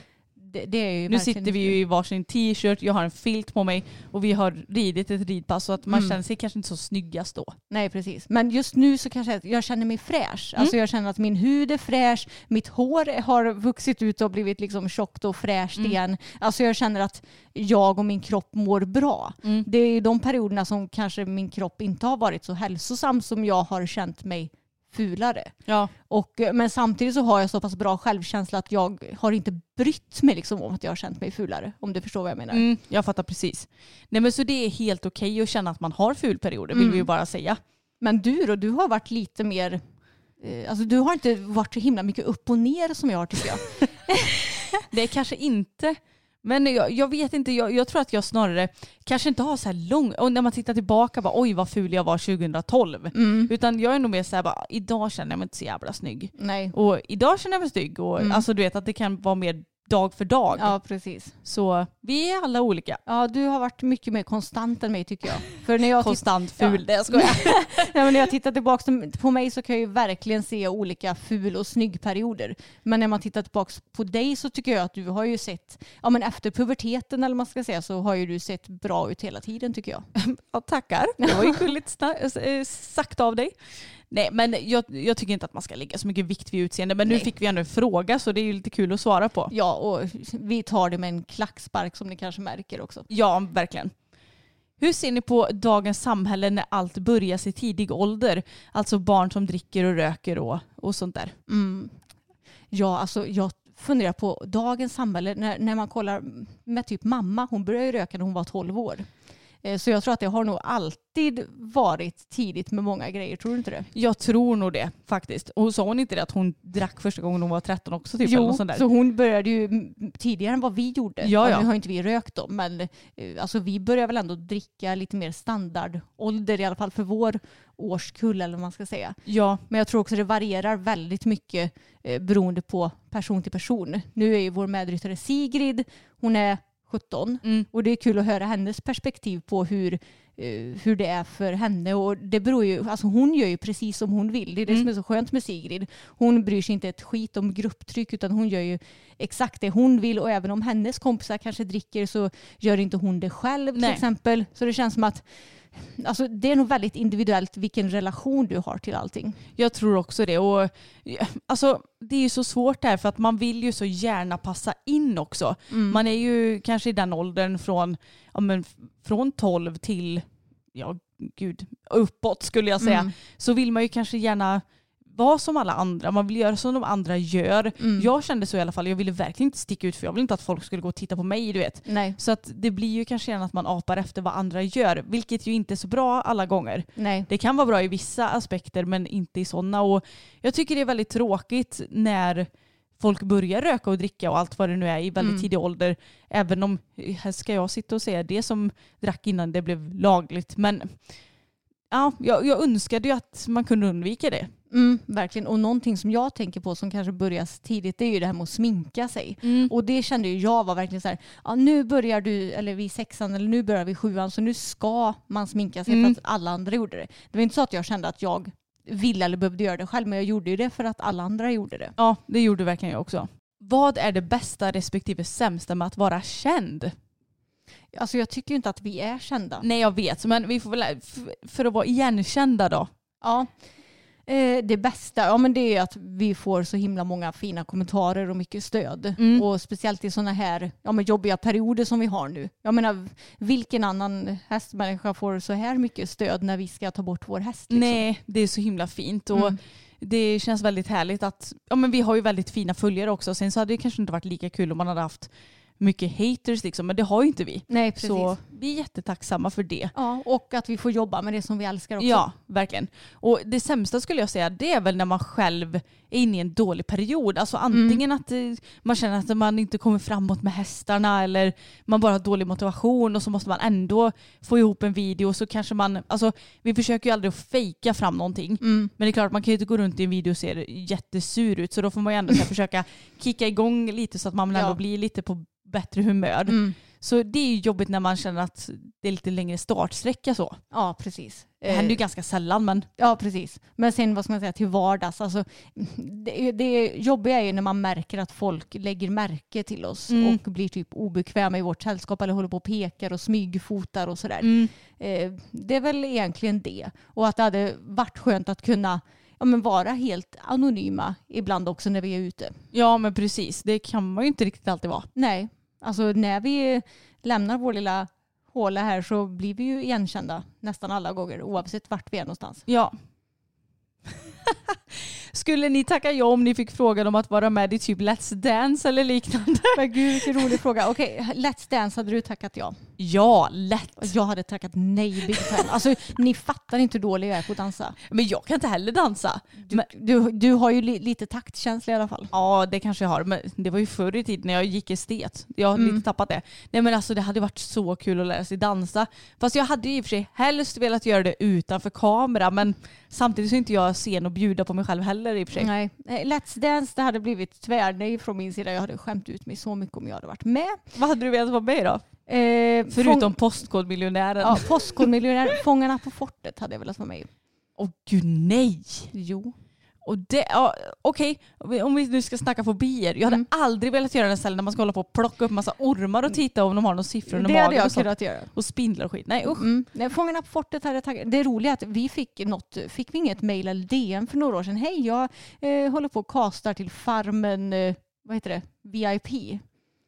Det, det är ju nu sitter vi ju i varsin t-shirt, jag har en filt på mig och vi har ridit ett ridpass så att man Mm. känner sig kanske inte så snyggast då. Nej, precis. Men just nu så kanske jag, jag känner mig fräsch. Alltså jag känner att min hud är fräsch, mitt hår har vuxit ut och blivit liksom tjockt och fräscht igen. Alltså jag känner att jag och min kropp mår bra. Mm. Det är ju de perioderna som kanske min kropp inte har varit så hälsosam som jag har känt mig fulare. Ja. Och, eh, men samtidigt så har jag så pass bra självkänsla att jag har inte brytt mig liksom om att jag har känt mig fulare. Om du förstår vad jag menar. Mm, jag fattar precis. Nej men så det är helt okej att känna att man har fulperioder vill Mm. vi ju bara säga. Men du då, du har varit lite mer... eh, Alltså du har inte varit så himla mycket upp och ner som jag har tycker jag. Det är kanske inte, men jag, jag vet inte, jag, jag tror att jag snarare kanske inte har så här lång, och när man tittar tillbaka bara oj vad ful jag var 2012. Mm. Utan jag är nog mer såhär bara idag känner jag mig inte så jävla snygg. Nej. Och idag känner jag mig snygg och Mm. alltså du vet att det kan vara mer dag för dag. Ja, precis. Så vi är alla olika. Ja, du har varit mycket mer konstant än mig tycker jag. För när jag, Konstant ful, Ja. det jag skojar. Nej, men när jag tittar tillbaka på mig så kan jag ju verkligen se olika ful och snygg perioder. Men när man tittar tillbaka på dig så tycker jag att du har ju sett, ja men efter puberteten eller vad man ska säga så har ju du sett bra ut hela tiden tycker jag. Ja, tackar. Det var ju gulligt sna- eh, sagt av dig. Nej men jag, jag tycker inte att man ska lägga så mycket vikt vid utseende. Men nu Nej. fick vi ändå en fråga så det är ju lite kul att svara på. Ja, och vi tar det med en klackspark som ni kanske märker också. Ja, verkligen. Hur ser ni på dagens samhälle när allt börjar i tidig ålder? Alltså barn som dricker och röker och, och sånt där. Mm. Ja, alltså jag funderar på dagens samhälle när, när man kollar med typ mamma. Hon började ju röka när hon var 12 år. Eh, Så jag tror att det har nog alltid varit tidigt med många grejer. Tror du inte det? Jag tror nog det faktiskt. Och sa hon inte det att hon drack första gången hon var 13 också? Typ, Jo, så hon började ju tidigare än vad vi gjorde. Ja, ja. Nu har inte vi rökt då, men eh, alltså, vi börjar väl ändå dricka lite mer standardålder, i alla fall för vår årskull eller vad man ska säga. Ja, Men jag tror också det varierar väldigt mycket eh, beroende på person till person. Nu är ju vår medryttare Sigrid, hon är 17 mm. och det är kul att höra hennes perspektiv på hur, eh, hur det är för henne. Och det beror ju, alltså hon gör ju precis som hon vill. Det är det Mm. som är så skönt med Sigrid. Hon bryr sig inte ett skit om grupptryck utan hon gör ju exakt det hon vill och även om hennes kompisar kanske dricker så gör inte hon det själv till Nej. exempel. Så det känns som att Alltså, det är nog väldigt individuellt vilken relation du har till allting. jag tror också det. Och, alltså, det är ju så svårt där för att man vill ju så gärna passa in också. Man är ju kanske i den åldern från, ja, men, från 12 till ja, gud, uppåt skulle jag säga. Mm. Så vill man ju kanske gärna vara som alla andra. Man vill göra som de andra gör. Mm. Jag kände så i alla fall. Jag ville verkligen inte sticka ut för jag ville inte att folk skulle gå och titta på mig. Du vet. Nej, Så att det blir ju kanske gärna att man apar efter vad andra gör. Vilket ju inte är så bra alla gånger. nej. Det kan vara bra i vissa aspekter men inte i sådana. Och jag tycker det är väldigt tråkigt när folk börjar röka och dricka och allt vad det nu är i väldigt Mm. tidig ålder. Även om, här ska jag sitta och säga det som drack innan det blev lagligt. Men ja, jag, jag önskade ju att man kunde undvika det. Mm, verkligen. Och någonting som jag tänker på som kanske börjar tidigt det är ju det här med att sminka sig. Och det kände ju jag var verkligen så här, ja, nu börjar du, eller vi sexan eller nu börjar vi sjuan så nu ska man sminka sig Mm. för att alla andra gjorde det. Det var inte så att jag kände att jag ville eller behövde göra det själv men jag gjorde ju det för att alla andra gjorde det. Ja, det gjorde verkligen jag också. vad är det bästa respektive sämsta med att vara känd? Alltså jag tycker ju inte att vi är kända. Nej jag vet, men vi får väl, för att vara igenkända då. Ja. Eh, det bästa ja, men det är att vi får så himla många fina kommentarer och mycket stöd. Mm. Och speciellt i sådana här ja, men jobbiga perioder som vi har nu. Jag menar, vilken annan hästmänniska får så här mycket stöd när vi ska ta bort vår häst? Liksom? Nej, det är så himla fint. Och Mm. Det känns väldigt härligt att, ja men vi har ju väldigt fina följare också. Sen så hade det kanske inte varit lika kul om man hade haft mycket haters liksom, men det har ju inte vi. Nej, precis. Så vi är jättetacksamma för det. Ja, och att vi får jobba med det som vi älskar också. Ja, verkligen. Och det sämsta skulle jag säga, det är väl när man själv är inne i en dålig period. Alltså antingen att eh, man känner att man inte kommer framåt med hästarna eller man bara har dålig motivation och så måste man ändå få ihop en video så kanske man, alltså vi försöker ju aldrig att fejka fram någonting. Mm. Men det är klart man kan ju inte gå runt i en video och se jättesur ut så då får man ju ändå försöka kicka igång lite så att man ändå Ja. blir lite på bättre humör. Mm. Så det är ju jobbigt när man känner att det är lite längre startsträcka så. Ja, precis. Det händer ju Eh, ganska sällan men Ja, precis. Men sen vad ska man säga till vardags. Alltså, det, det jobbiga är ju när man märker att folk lägger märke till oss Mm. och blir typ obekväma i vårt sällskap eller håller på och pekar och smygfotar och sådär. mm. Eh, det är väl egentligen det. Och att det hade varit skönt att kunna ja, men vara helt anonyma ibland också när vi är ute. Ja men precis, det kan man ju inte riktigt alltid vara. Nej, alltså när vi lämnar vår lilla håla här så blir vi ju igenkända nästan alla gånger oavsett vart vi är någonstans. Ja. Skulle ni tacka ja om ni fick frågan om att vara med i typ Let's Dance eller liknande? Men gud vilken rolig fråga. Okej, Let's Dance hade du tackat ja. Ja, lätt. Jag hade tackat nej big time. Alltså ni fattar inte hur dålig jag är på att dansa. Men jag kan inte heller dansa. Du, Men, du, du har ju li, lite taktkänsla i alla fall. ja, det kanske jag har. Men det var ju förr i tiden när jag gick estet. Jag har Mm. lite tappat det. Nej men alltså det hade varit så kul att lära sig dansa. Fast jag hade ju i och för sig helst velat göra det utanför kamera. Men samtidigt så är inte jag sen och bjuda på mig själv heller i och för sig. Nej. Eh, Let's Dance det hade blivit tvärnej från min sida. Jag hade skämt ut mig så mycket om jag hade varit med. Vad hade du velat vara med i då? Eh, Förutom Postkodmiljonären. Ja, Postkodmiljonär, Fångarna på fortet hade jag velat vara med i. Åh gud nej. Jo. Och det, ja, okej, om vi nu ska snacka fobier. Jag hade Mm. aldrig velat göra den ställen där man ska hålla på och plocka upp massa ormar och titta om de har några siffror under Det hade magen jag och, sånt. kunnat göra. och spindlar och skit. Nej usch. Mm. Nej, Fångarna på fortet hade tagit. Det roliga är att vi fick något, fick vi inget mail eller DM för några år sedan. Hej, jag eh, håller på och castar till Farmen, eh, vad heter det, VIP.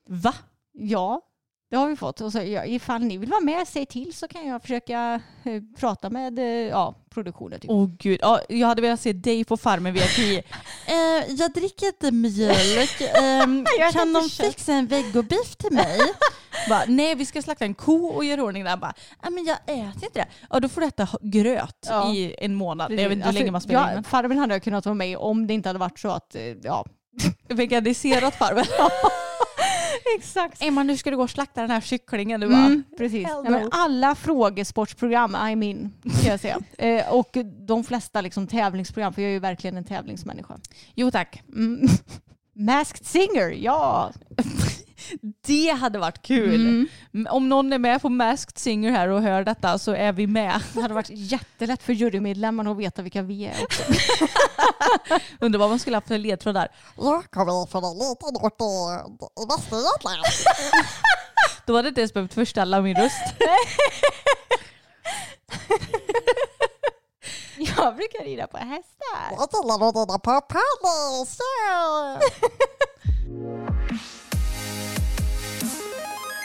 Va? Ja, det har vi fått. Och så, ja, ifall ni vill vara med, säg till så kan jag försöka eh, prata med eh, ja, produktionen. Typ. Åh gud, ja, jag hade velat se dig på farmen VIP. eh, jag dricker inte mjölk. Äter kan någon fixa en vegobiff till mig? bara, nej vi ska slakta en ko och göra ordning där. Bara, "Ja, men jag äter inte det. Ja då får du äta gröt Ja. i en månad. Jag vet inte hur Alltså, länge man spelar ja, in. Farmen hade jag kunnat vara med om det inte hade varit så att, eh, ja. Veganiserat farmen. Exakt. Emma nu ska du gå och slakta den här kycklingen. Du bara, Mm, precis. no. alla frågesportsprogram, I mean, ska jag säga. eh, och de flesta liksom, tävlingsprogram, för jag är ju verkligen en tävlingsmänniska. Jo tack. Mm. Masked Singer, ja! Det hade varit kul. Mm. Om någon är med på Masked Singer här och hör detta så är vi med. Det hade varit jättelätt för jurymedlemmarna att veta vilka vi är. Också. Undrar vad man skulle haft för ledtråd där. Jag kommer från en liten ort i, i Västergötland. Då hade jag inte ens behövt förställa min röst. Jag brukar rida på hästar. Jag gillar att rida på ponnyer.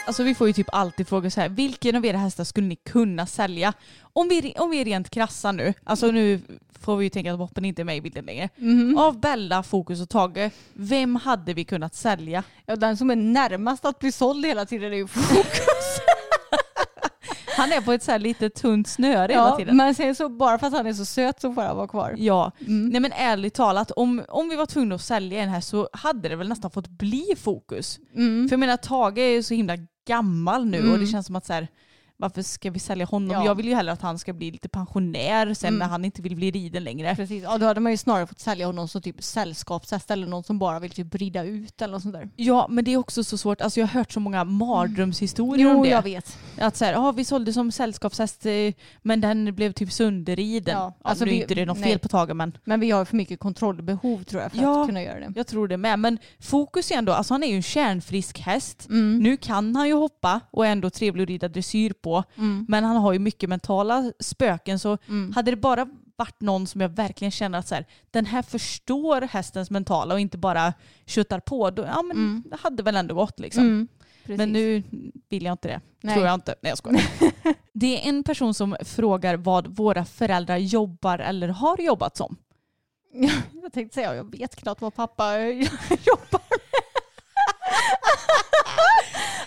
Alltså vi får ju typ alltid frågor så här. Vilken av era hästar skulle ni kunna sälja? Om vi, om vi är rent krassa nu. Alltså nu får vi ju tänka att Boppen inte är med i bilden längre. Mm. Av Bella, Fokus och Tage. Vem hade vi kunnat sälja? Ja, den som är närmast att bli såld hela tiden är ju Fokus. Han är på ett så här lite tunt snöre hela Ja, tiden. men sen så bara för att han är så söt så får han vara kvar. Ja, Mm. nej men ärligt talat, om, om vi var tvungna att sälja en här så hade det väl nästan fått bli fokus. Mm. För jag menar Tage är ju så himla gammal nu och Mm. det känns som att så här, varför ska vi sälja honom? Ja. Jag vill ju hellre att han ska bli lite pensionär sen Mm. när han inte vill bli riden längre. Precis. Ja, då hade man ju snarare fått sälja honom som typ sällskapshäst eller någon som bara vill typ rida ut eller något sånt där. Ja men det är också så svårt, alltså jag har hört så många mardrömshistorier om Jo, det. jag vet. Att så här, ah, vi sålde som sällskapshäst eh, men den blev typ sönderriden. Ja, alltså nu vi- är inte det något nej. fel på taget men Men vi har för mycket kontrollbehov tror jag för Ja. att kunna göra det. jag tror det med. Men fokus är ändå, alltså han är ju en kärnfrisk häst. Mm. Nu kan han ju hoppa och är ändå trevlig att rida dressyr på. Mm. Men han har ju mycket mentala spöken så Mm. hade det bara varit någon som jag verkligen känner att så här, den här förstår hästens mentala och inte bara köttar på, då, ja men Mm. det hade väl ändå gått liksom. Mm. Men nu vill jag inte det. Nej. Tror jag inte. Nej jag skojar. det är en person som frågar vad våra föräldrar jobbar eller har jobbat som. Jag tänkte säga, jag vet knappt vad pappa jobbar med.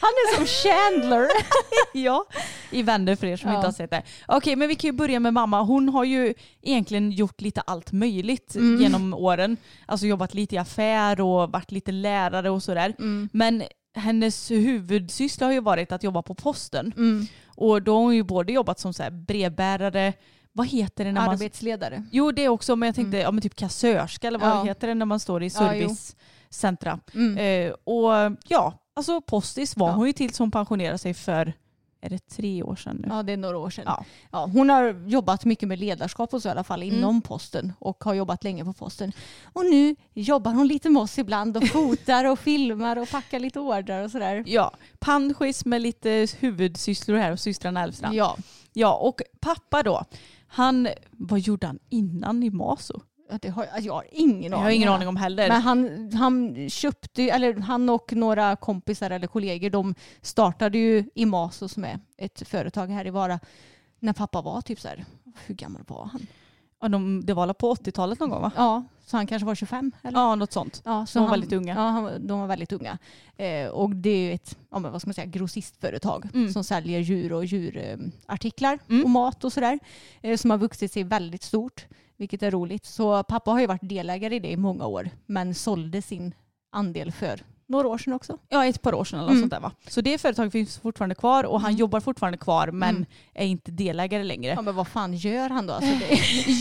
Han är som Chandler. ja, i Vänner för er som Ja. inte har sett det. Okej, men vi kan ju börja med mamma. Hon har ju egentligen gjort lite allt möjligt Mm. genom åren. Alltså jobbat lite i affär och varit lite lärare och sådär. Mm. Men hennes huvudsyssla har ju varit att jobba på posten. Mm. Och då har hon ju både jobbat som så här brevbärare, vad heter det när man... Arbetsledare. Jo det också, men jag tänkte ja, men typ kassörska eller vad Ja. heter det när man står i Ja, servicecentra. Mm. eh, och ja, alltså postis var Ja. hon ju till som pensionerade sig för, är det tre år sedan nu? Ja, det är några år sedan. Ja. Ja, hon har jobbat mycket med ledarskap och så i alla fall Mm. inom posten och har jobbat länge på posten. Och nu jobbar hon lite med oss ibland och fotar och filmar och packar lite ordrar och sådär. Ja, panschis med lite huvudsysslor här och systrarna Elfstrand. Ja. Ja, och pappa då, han, vad gjorde han innan i Maso? Det har, jag har ingen Jag aning. har ingen aning om heller. Men han, han köpte, eller han och några kompisar eller kollegor, de startade ju Imaso som är ett företag här i Vara när pappa var typ så här, hur gammal var han? Ja, de, det var på 80-talet någon gång va? Ja, så han kanske var 25 eller? Ja, något sånt. Ja, så De var han, väldigt unga. Ja, han, de var väldigt unga. Eh, och det är ju ett ja, men vad ska man säga, grossistföretag Mm. som säljer djur och djurartiklar Mm. och mat och sådär. Eh, som har vuxit sig väldigt stort, vilket är roligt. Så pappa har ju varit delägare i det i många år, men sålde sin andel för några år sedan också. Ja, ett par år sedan eller Mm. sånt där va? Så det företaget finns fortfarande kvar och han Mm. jobbar fortfarande kvar men Mm. är inte delägare längre. Ja, men vad fan gör han då? Alltså det,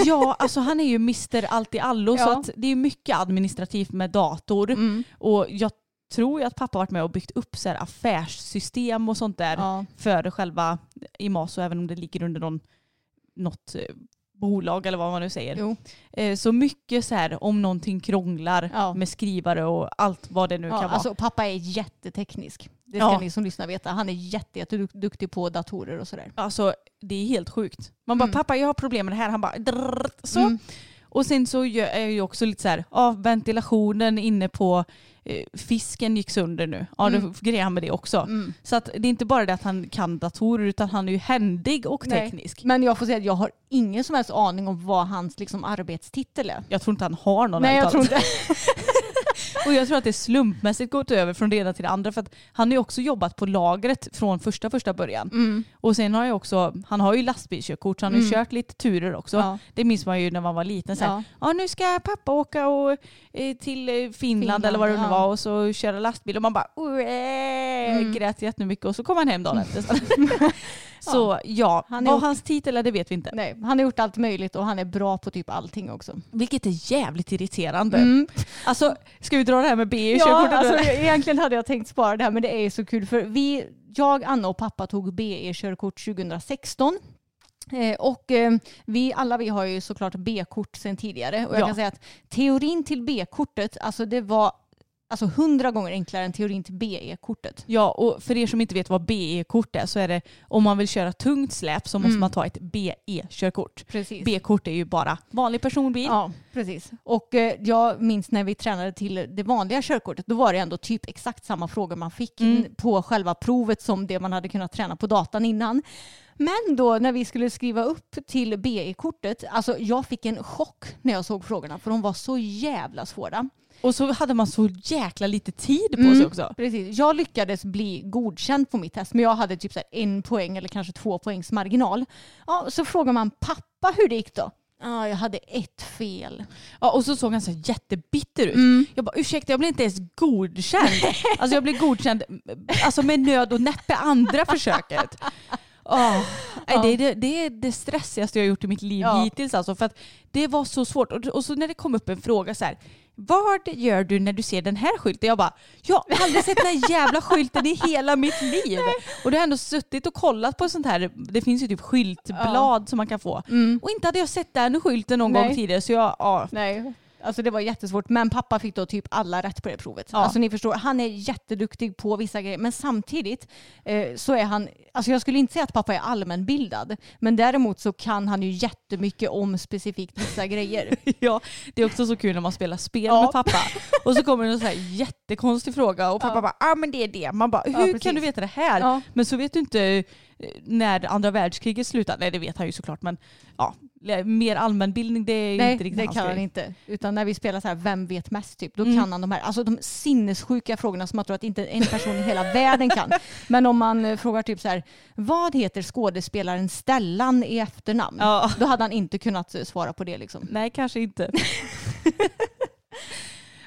Ja, alltså han är ju Mr Allt i allo så Ja. att det är mycket administrativt med dator. mm. Och jag tror ju att pappa varit med och byggt upp så här affärssystem och sånt där ja. för själva Imaso även om det ligger under någon, något eh, bolag eller vad man nu säger. Jo. Eh, Så mycket så här om någonting krånglar Ja. med skrivare och allt vad det nu Ja, kan vara. alltså, pappa är jätteteknisk. Det ska Ja. ni som lyssnar veta. Han är jätte, jätteduktig på datorer och sådär. Alltså det är helt sjukt. Man bara Mm. pappa jag har problem med det här. Han bara drrrt, så. Mm. Och sen så är ju också lite så här, ja ventilationen inne på eh, fisken gick sönder nu. Ja Mm. då grejer han med det också. Mm. Så att det är inte bara det att han kan datorer utan han är ju händig och Nej. teknisk. Men jag får säga att jag har ingen som helst aning om vad hans liksom, arbetstitel är. Jag tror inte han har någon Nej, jag tror inte. Och jag tror att det slumpmässigt gått över från det ena till det andra för att han har ju också jobbat på lagret från första första början. Mm. Och sen har jag också, han har ju lastbilskörkort så han har Mm. kört lite turer också. Ja. Det minns man ju när man var liten. Så här, Ja. ja nu ska pappa åka och, eh, till eh, Finland, Finland, eller vad det nu ja. var och så köra lastbil och man bara mm. Mm. grät jättemycket och så kom han hem dagen efter. så ja, Han vad ok- hans titel är det vet vi inte. Nej, han har gjort allt möjligt och han är bra på typ allting också. Vilket är jävligt irriterande. Mm. Alltså ska vi dra det här med B i Ja, alltså, egentligen hade jag tänkt spara det här men det är så kul för vi, jag, Anna och pappa tog BE-körkort 2016. Eh, och eh, vi alla vi har ju såklart B-kort sedan tidigare och jag Ja. kan säga att teorin till B-kortet, alltså det var alltså hundra gånger enklare än teorin till BE-kortet. Ja, och för er som inte vet vad BE-kort är så är det om man vill köra tungt släp så måste Mm. man ta ett BE-körkort. B-kort är ju bara vanlig personbil. Ja, precis. Och eh, jag minns när vi tränade till det vanliga körkortet, då var det ändå typ exakt samma frågor man fick Mm. på själva provet som det man hade kunnat träna på datan innan. Men då när vi skulle skriva upp till BE-kortet, alltså jag fick en chock när jag såg frågorna för de var så jävla svåra. Och så hade man så jäkla lite tid på Mm. sig också. Precis. Jag lyckades bli godkänd på mitt test men jag hade typ så en poäng eller kanske två poängs marginal. Ja, så frågar man pappa hur det gick då. Ja, jag hade ett fel. Ja, och så såg han så jättebitter ut. Mm. Jag bara ursäkta jag blev inte ens godkänd. alltså jag blev godkänd alltså med nöd och näppe andra försöket. Åh, nej, det, är det, det är det stressigaste jag har gjort i mitt liv Ja. hittills. Alltså, för att det var så svårt. Och, och så när det kom upp en fråga så här. Vad gör du när du ser den här skylten? Jag bara, jag har aldrig sett den här jävla skylten i hela mitt liv. Och du har ändå suttit och kollat på sånt här, det finns ju typ skyltblad som man kan få. Och inte hade jag sett den skylten någon Nej. gång tidigare så jag, ja. Nej. Alltså det var jättesvårt. Men pappa fick då typ alla rätt på det provet. Ja. Alltså ni förstår, han är jätteduktig på vissa grejer. Men samtidigt eh, så är han, alltså jag skulle inte säga att pappa är allmänbildad. Men däremot så kan han ju jättemycket om specifikt vissa grejer. Ja, det är också så kul när man spelar spel Ja. med pappa. Och så kommer det en så här jättekonstig fråga och pappa Ja. bara ah, men det är det. Man bara hur kan du veta det här? Men så vet du inte eh, när andra världskriget slutade. Nej det vet han ju såklart men ja, mer allmänbildning det är Nej, inte riktigt det hans kan han grej. inte. Utan när vi spelar så här, vem vet mest typ, då Mm. kan han de här, alltså de sinnessjuka frågorna som man tror att inte en person i hela världen kan. Men om man eh, frågar typ så här, vad heter skådespelaren Stellan i efternamn? Ja. Då hade han inte kunnat eh, svara på det liksom. Nej kanske inte.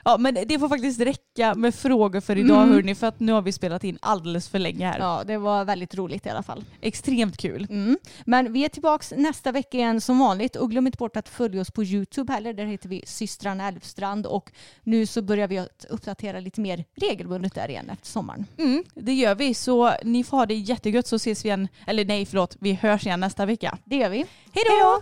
ja men det får faktiskt räcka med frågor för idag Mm. hörni för att nu har vi spelat in alldeles för länge här. Ja, det var väldigt roligt i alla fall. Extremt kul. Mm. Men vi är tillbaka nästa vecka igen som vanligt och glöm inte bort att följa oss på Youtube heller. Där heter vi systrarna Elfstrand och nu så börjar vi att uppdatera lite mer regelbundet där igen efter sommaren. Mm, det gör vi så ni får ha det jättegött så ses vi igen, eller nej förlåt, vi hörs igen nästa vecka. Det gör vi. Hej då!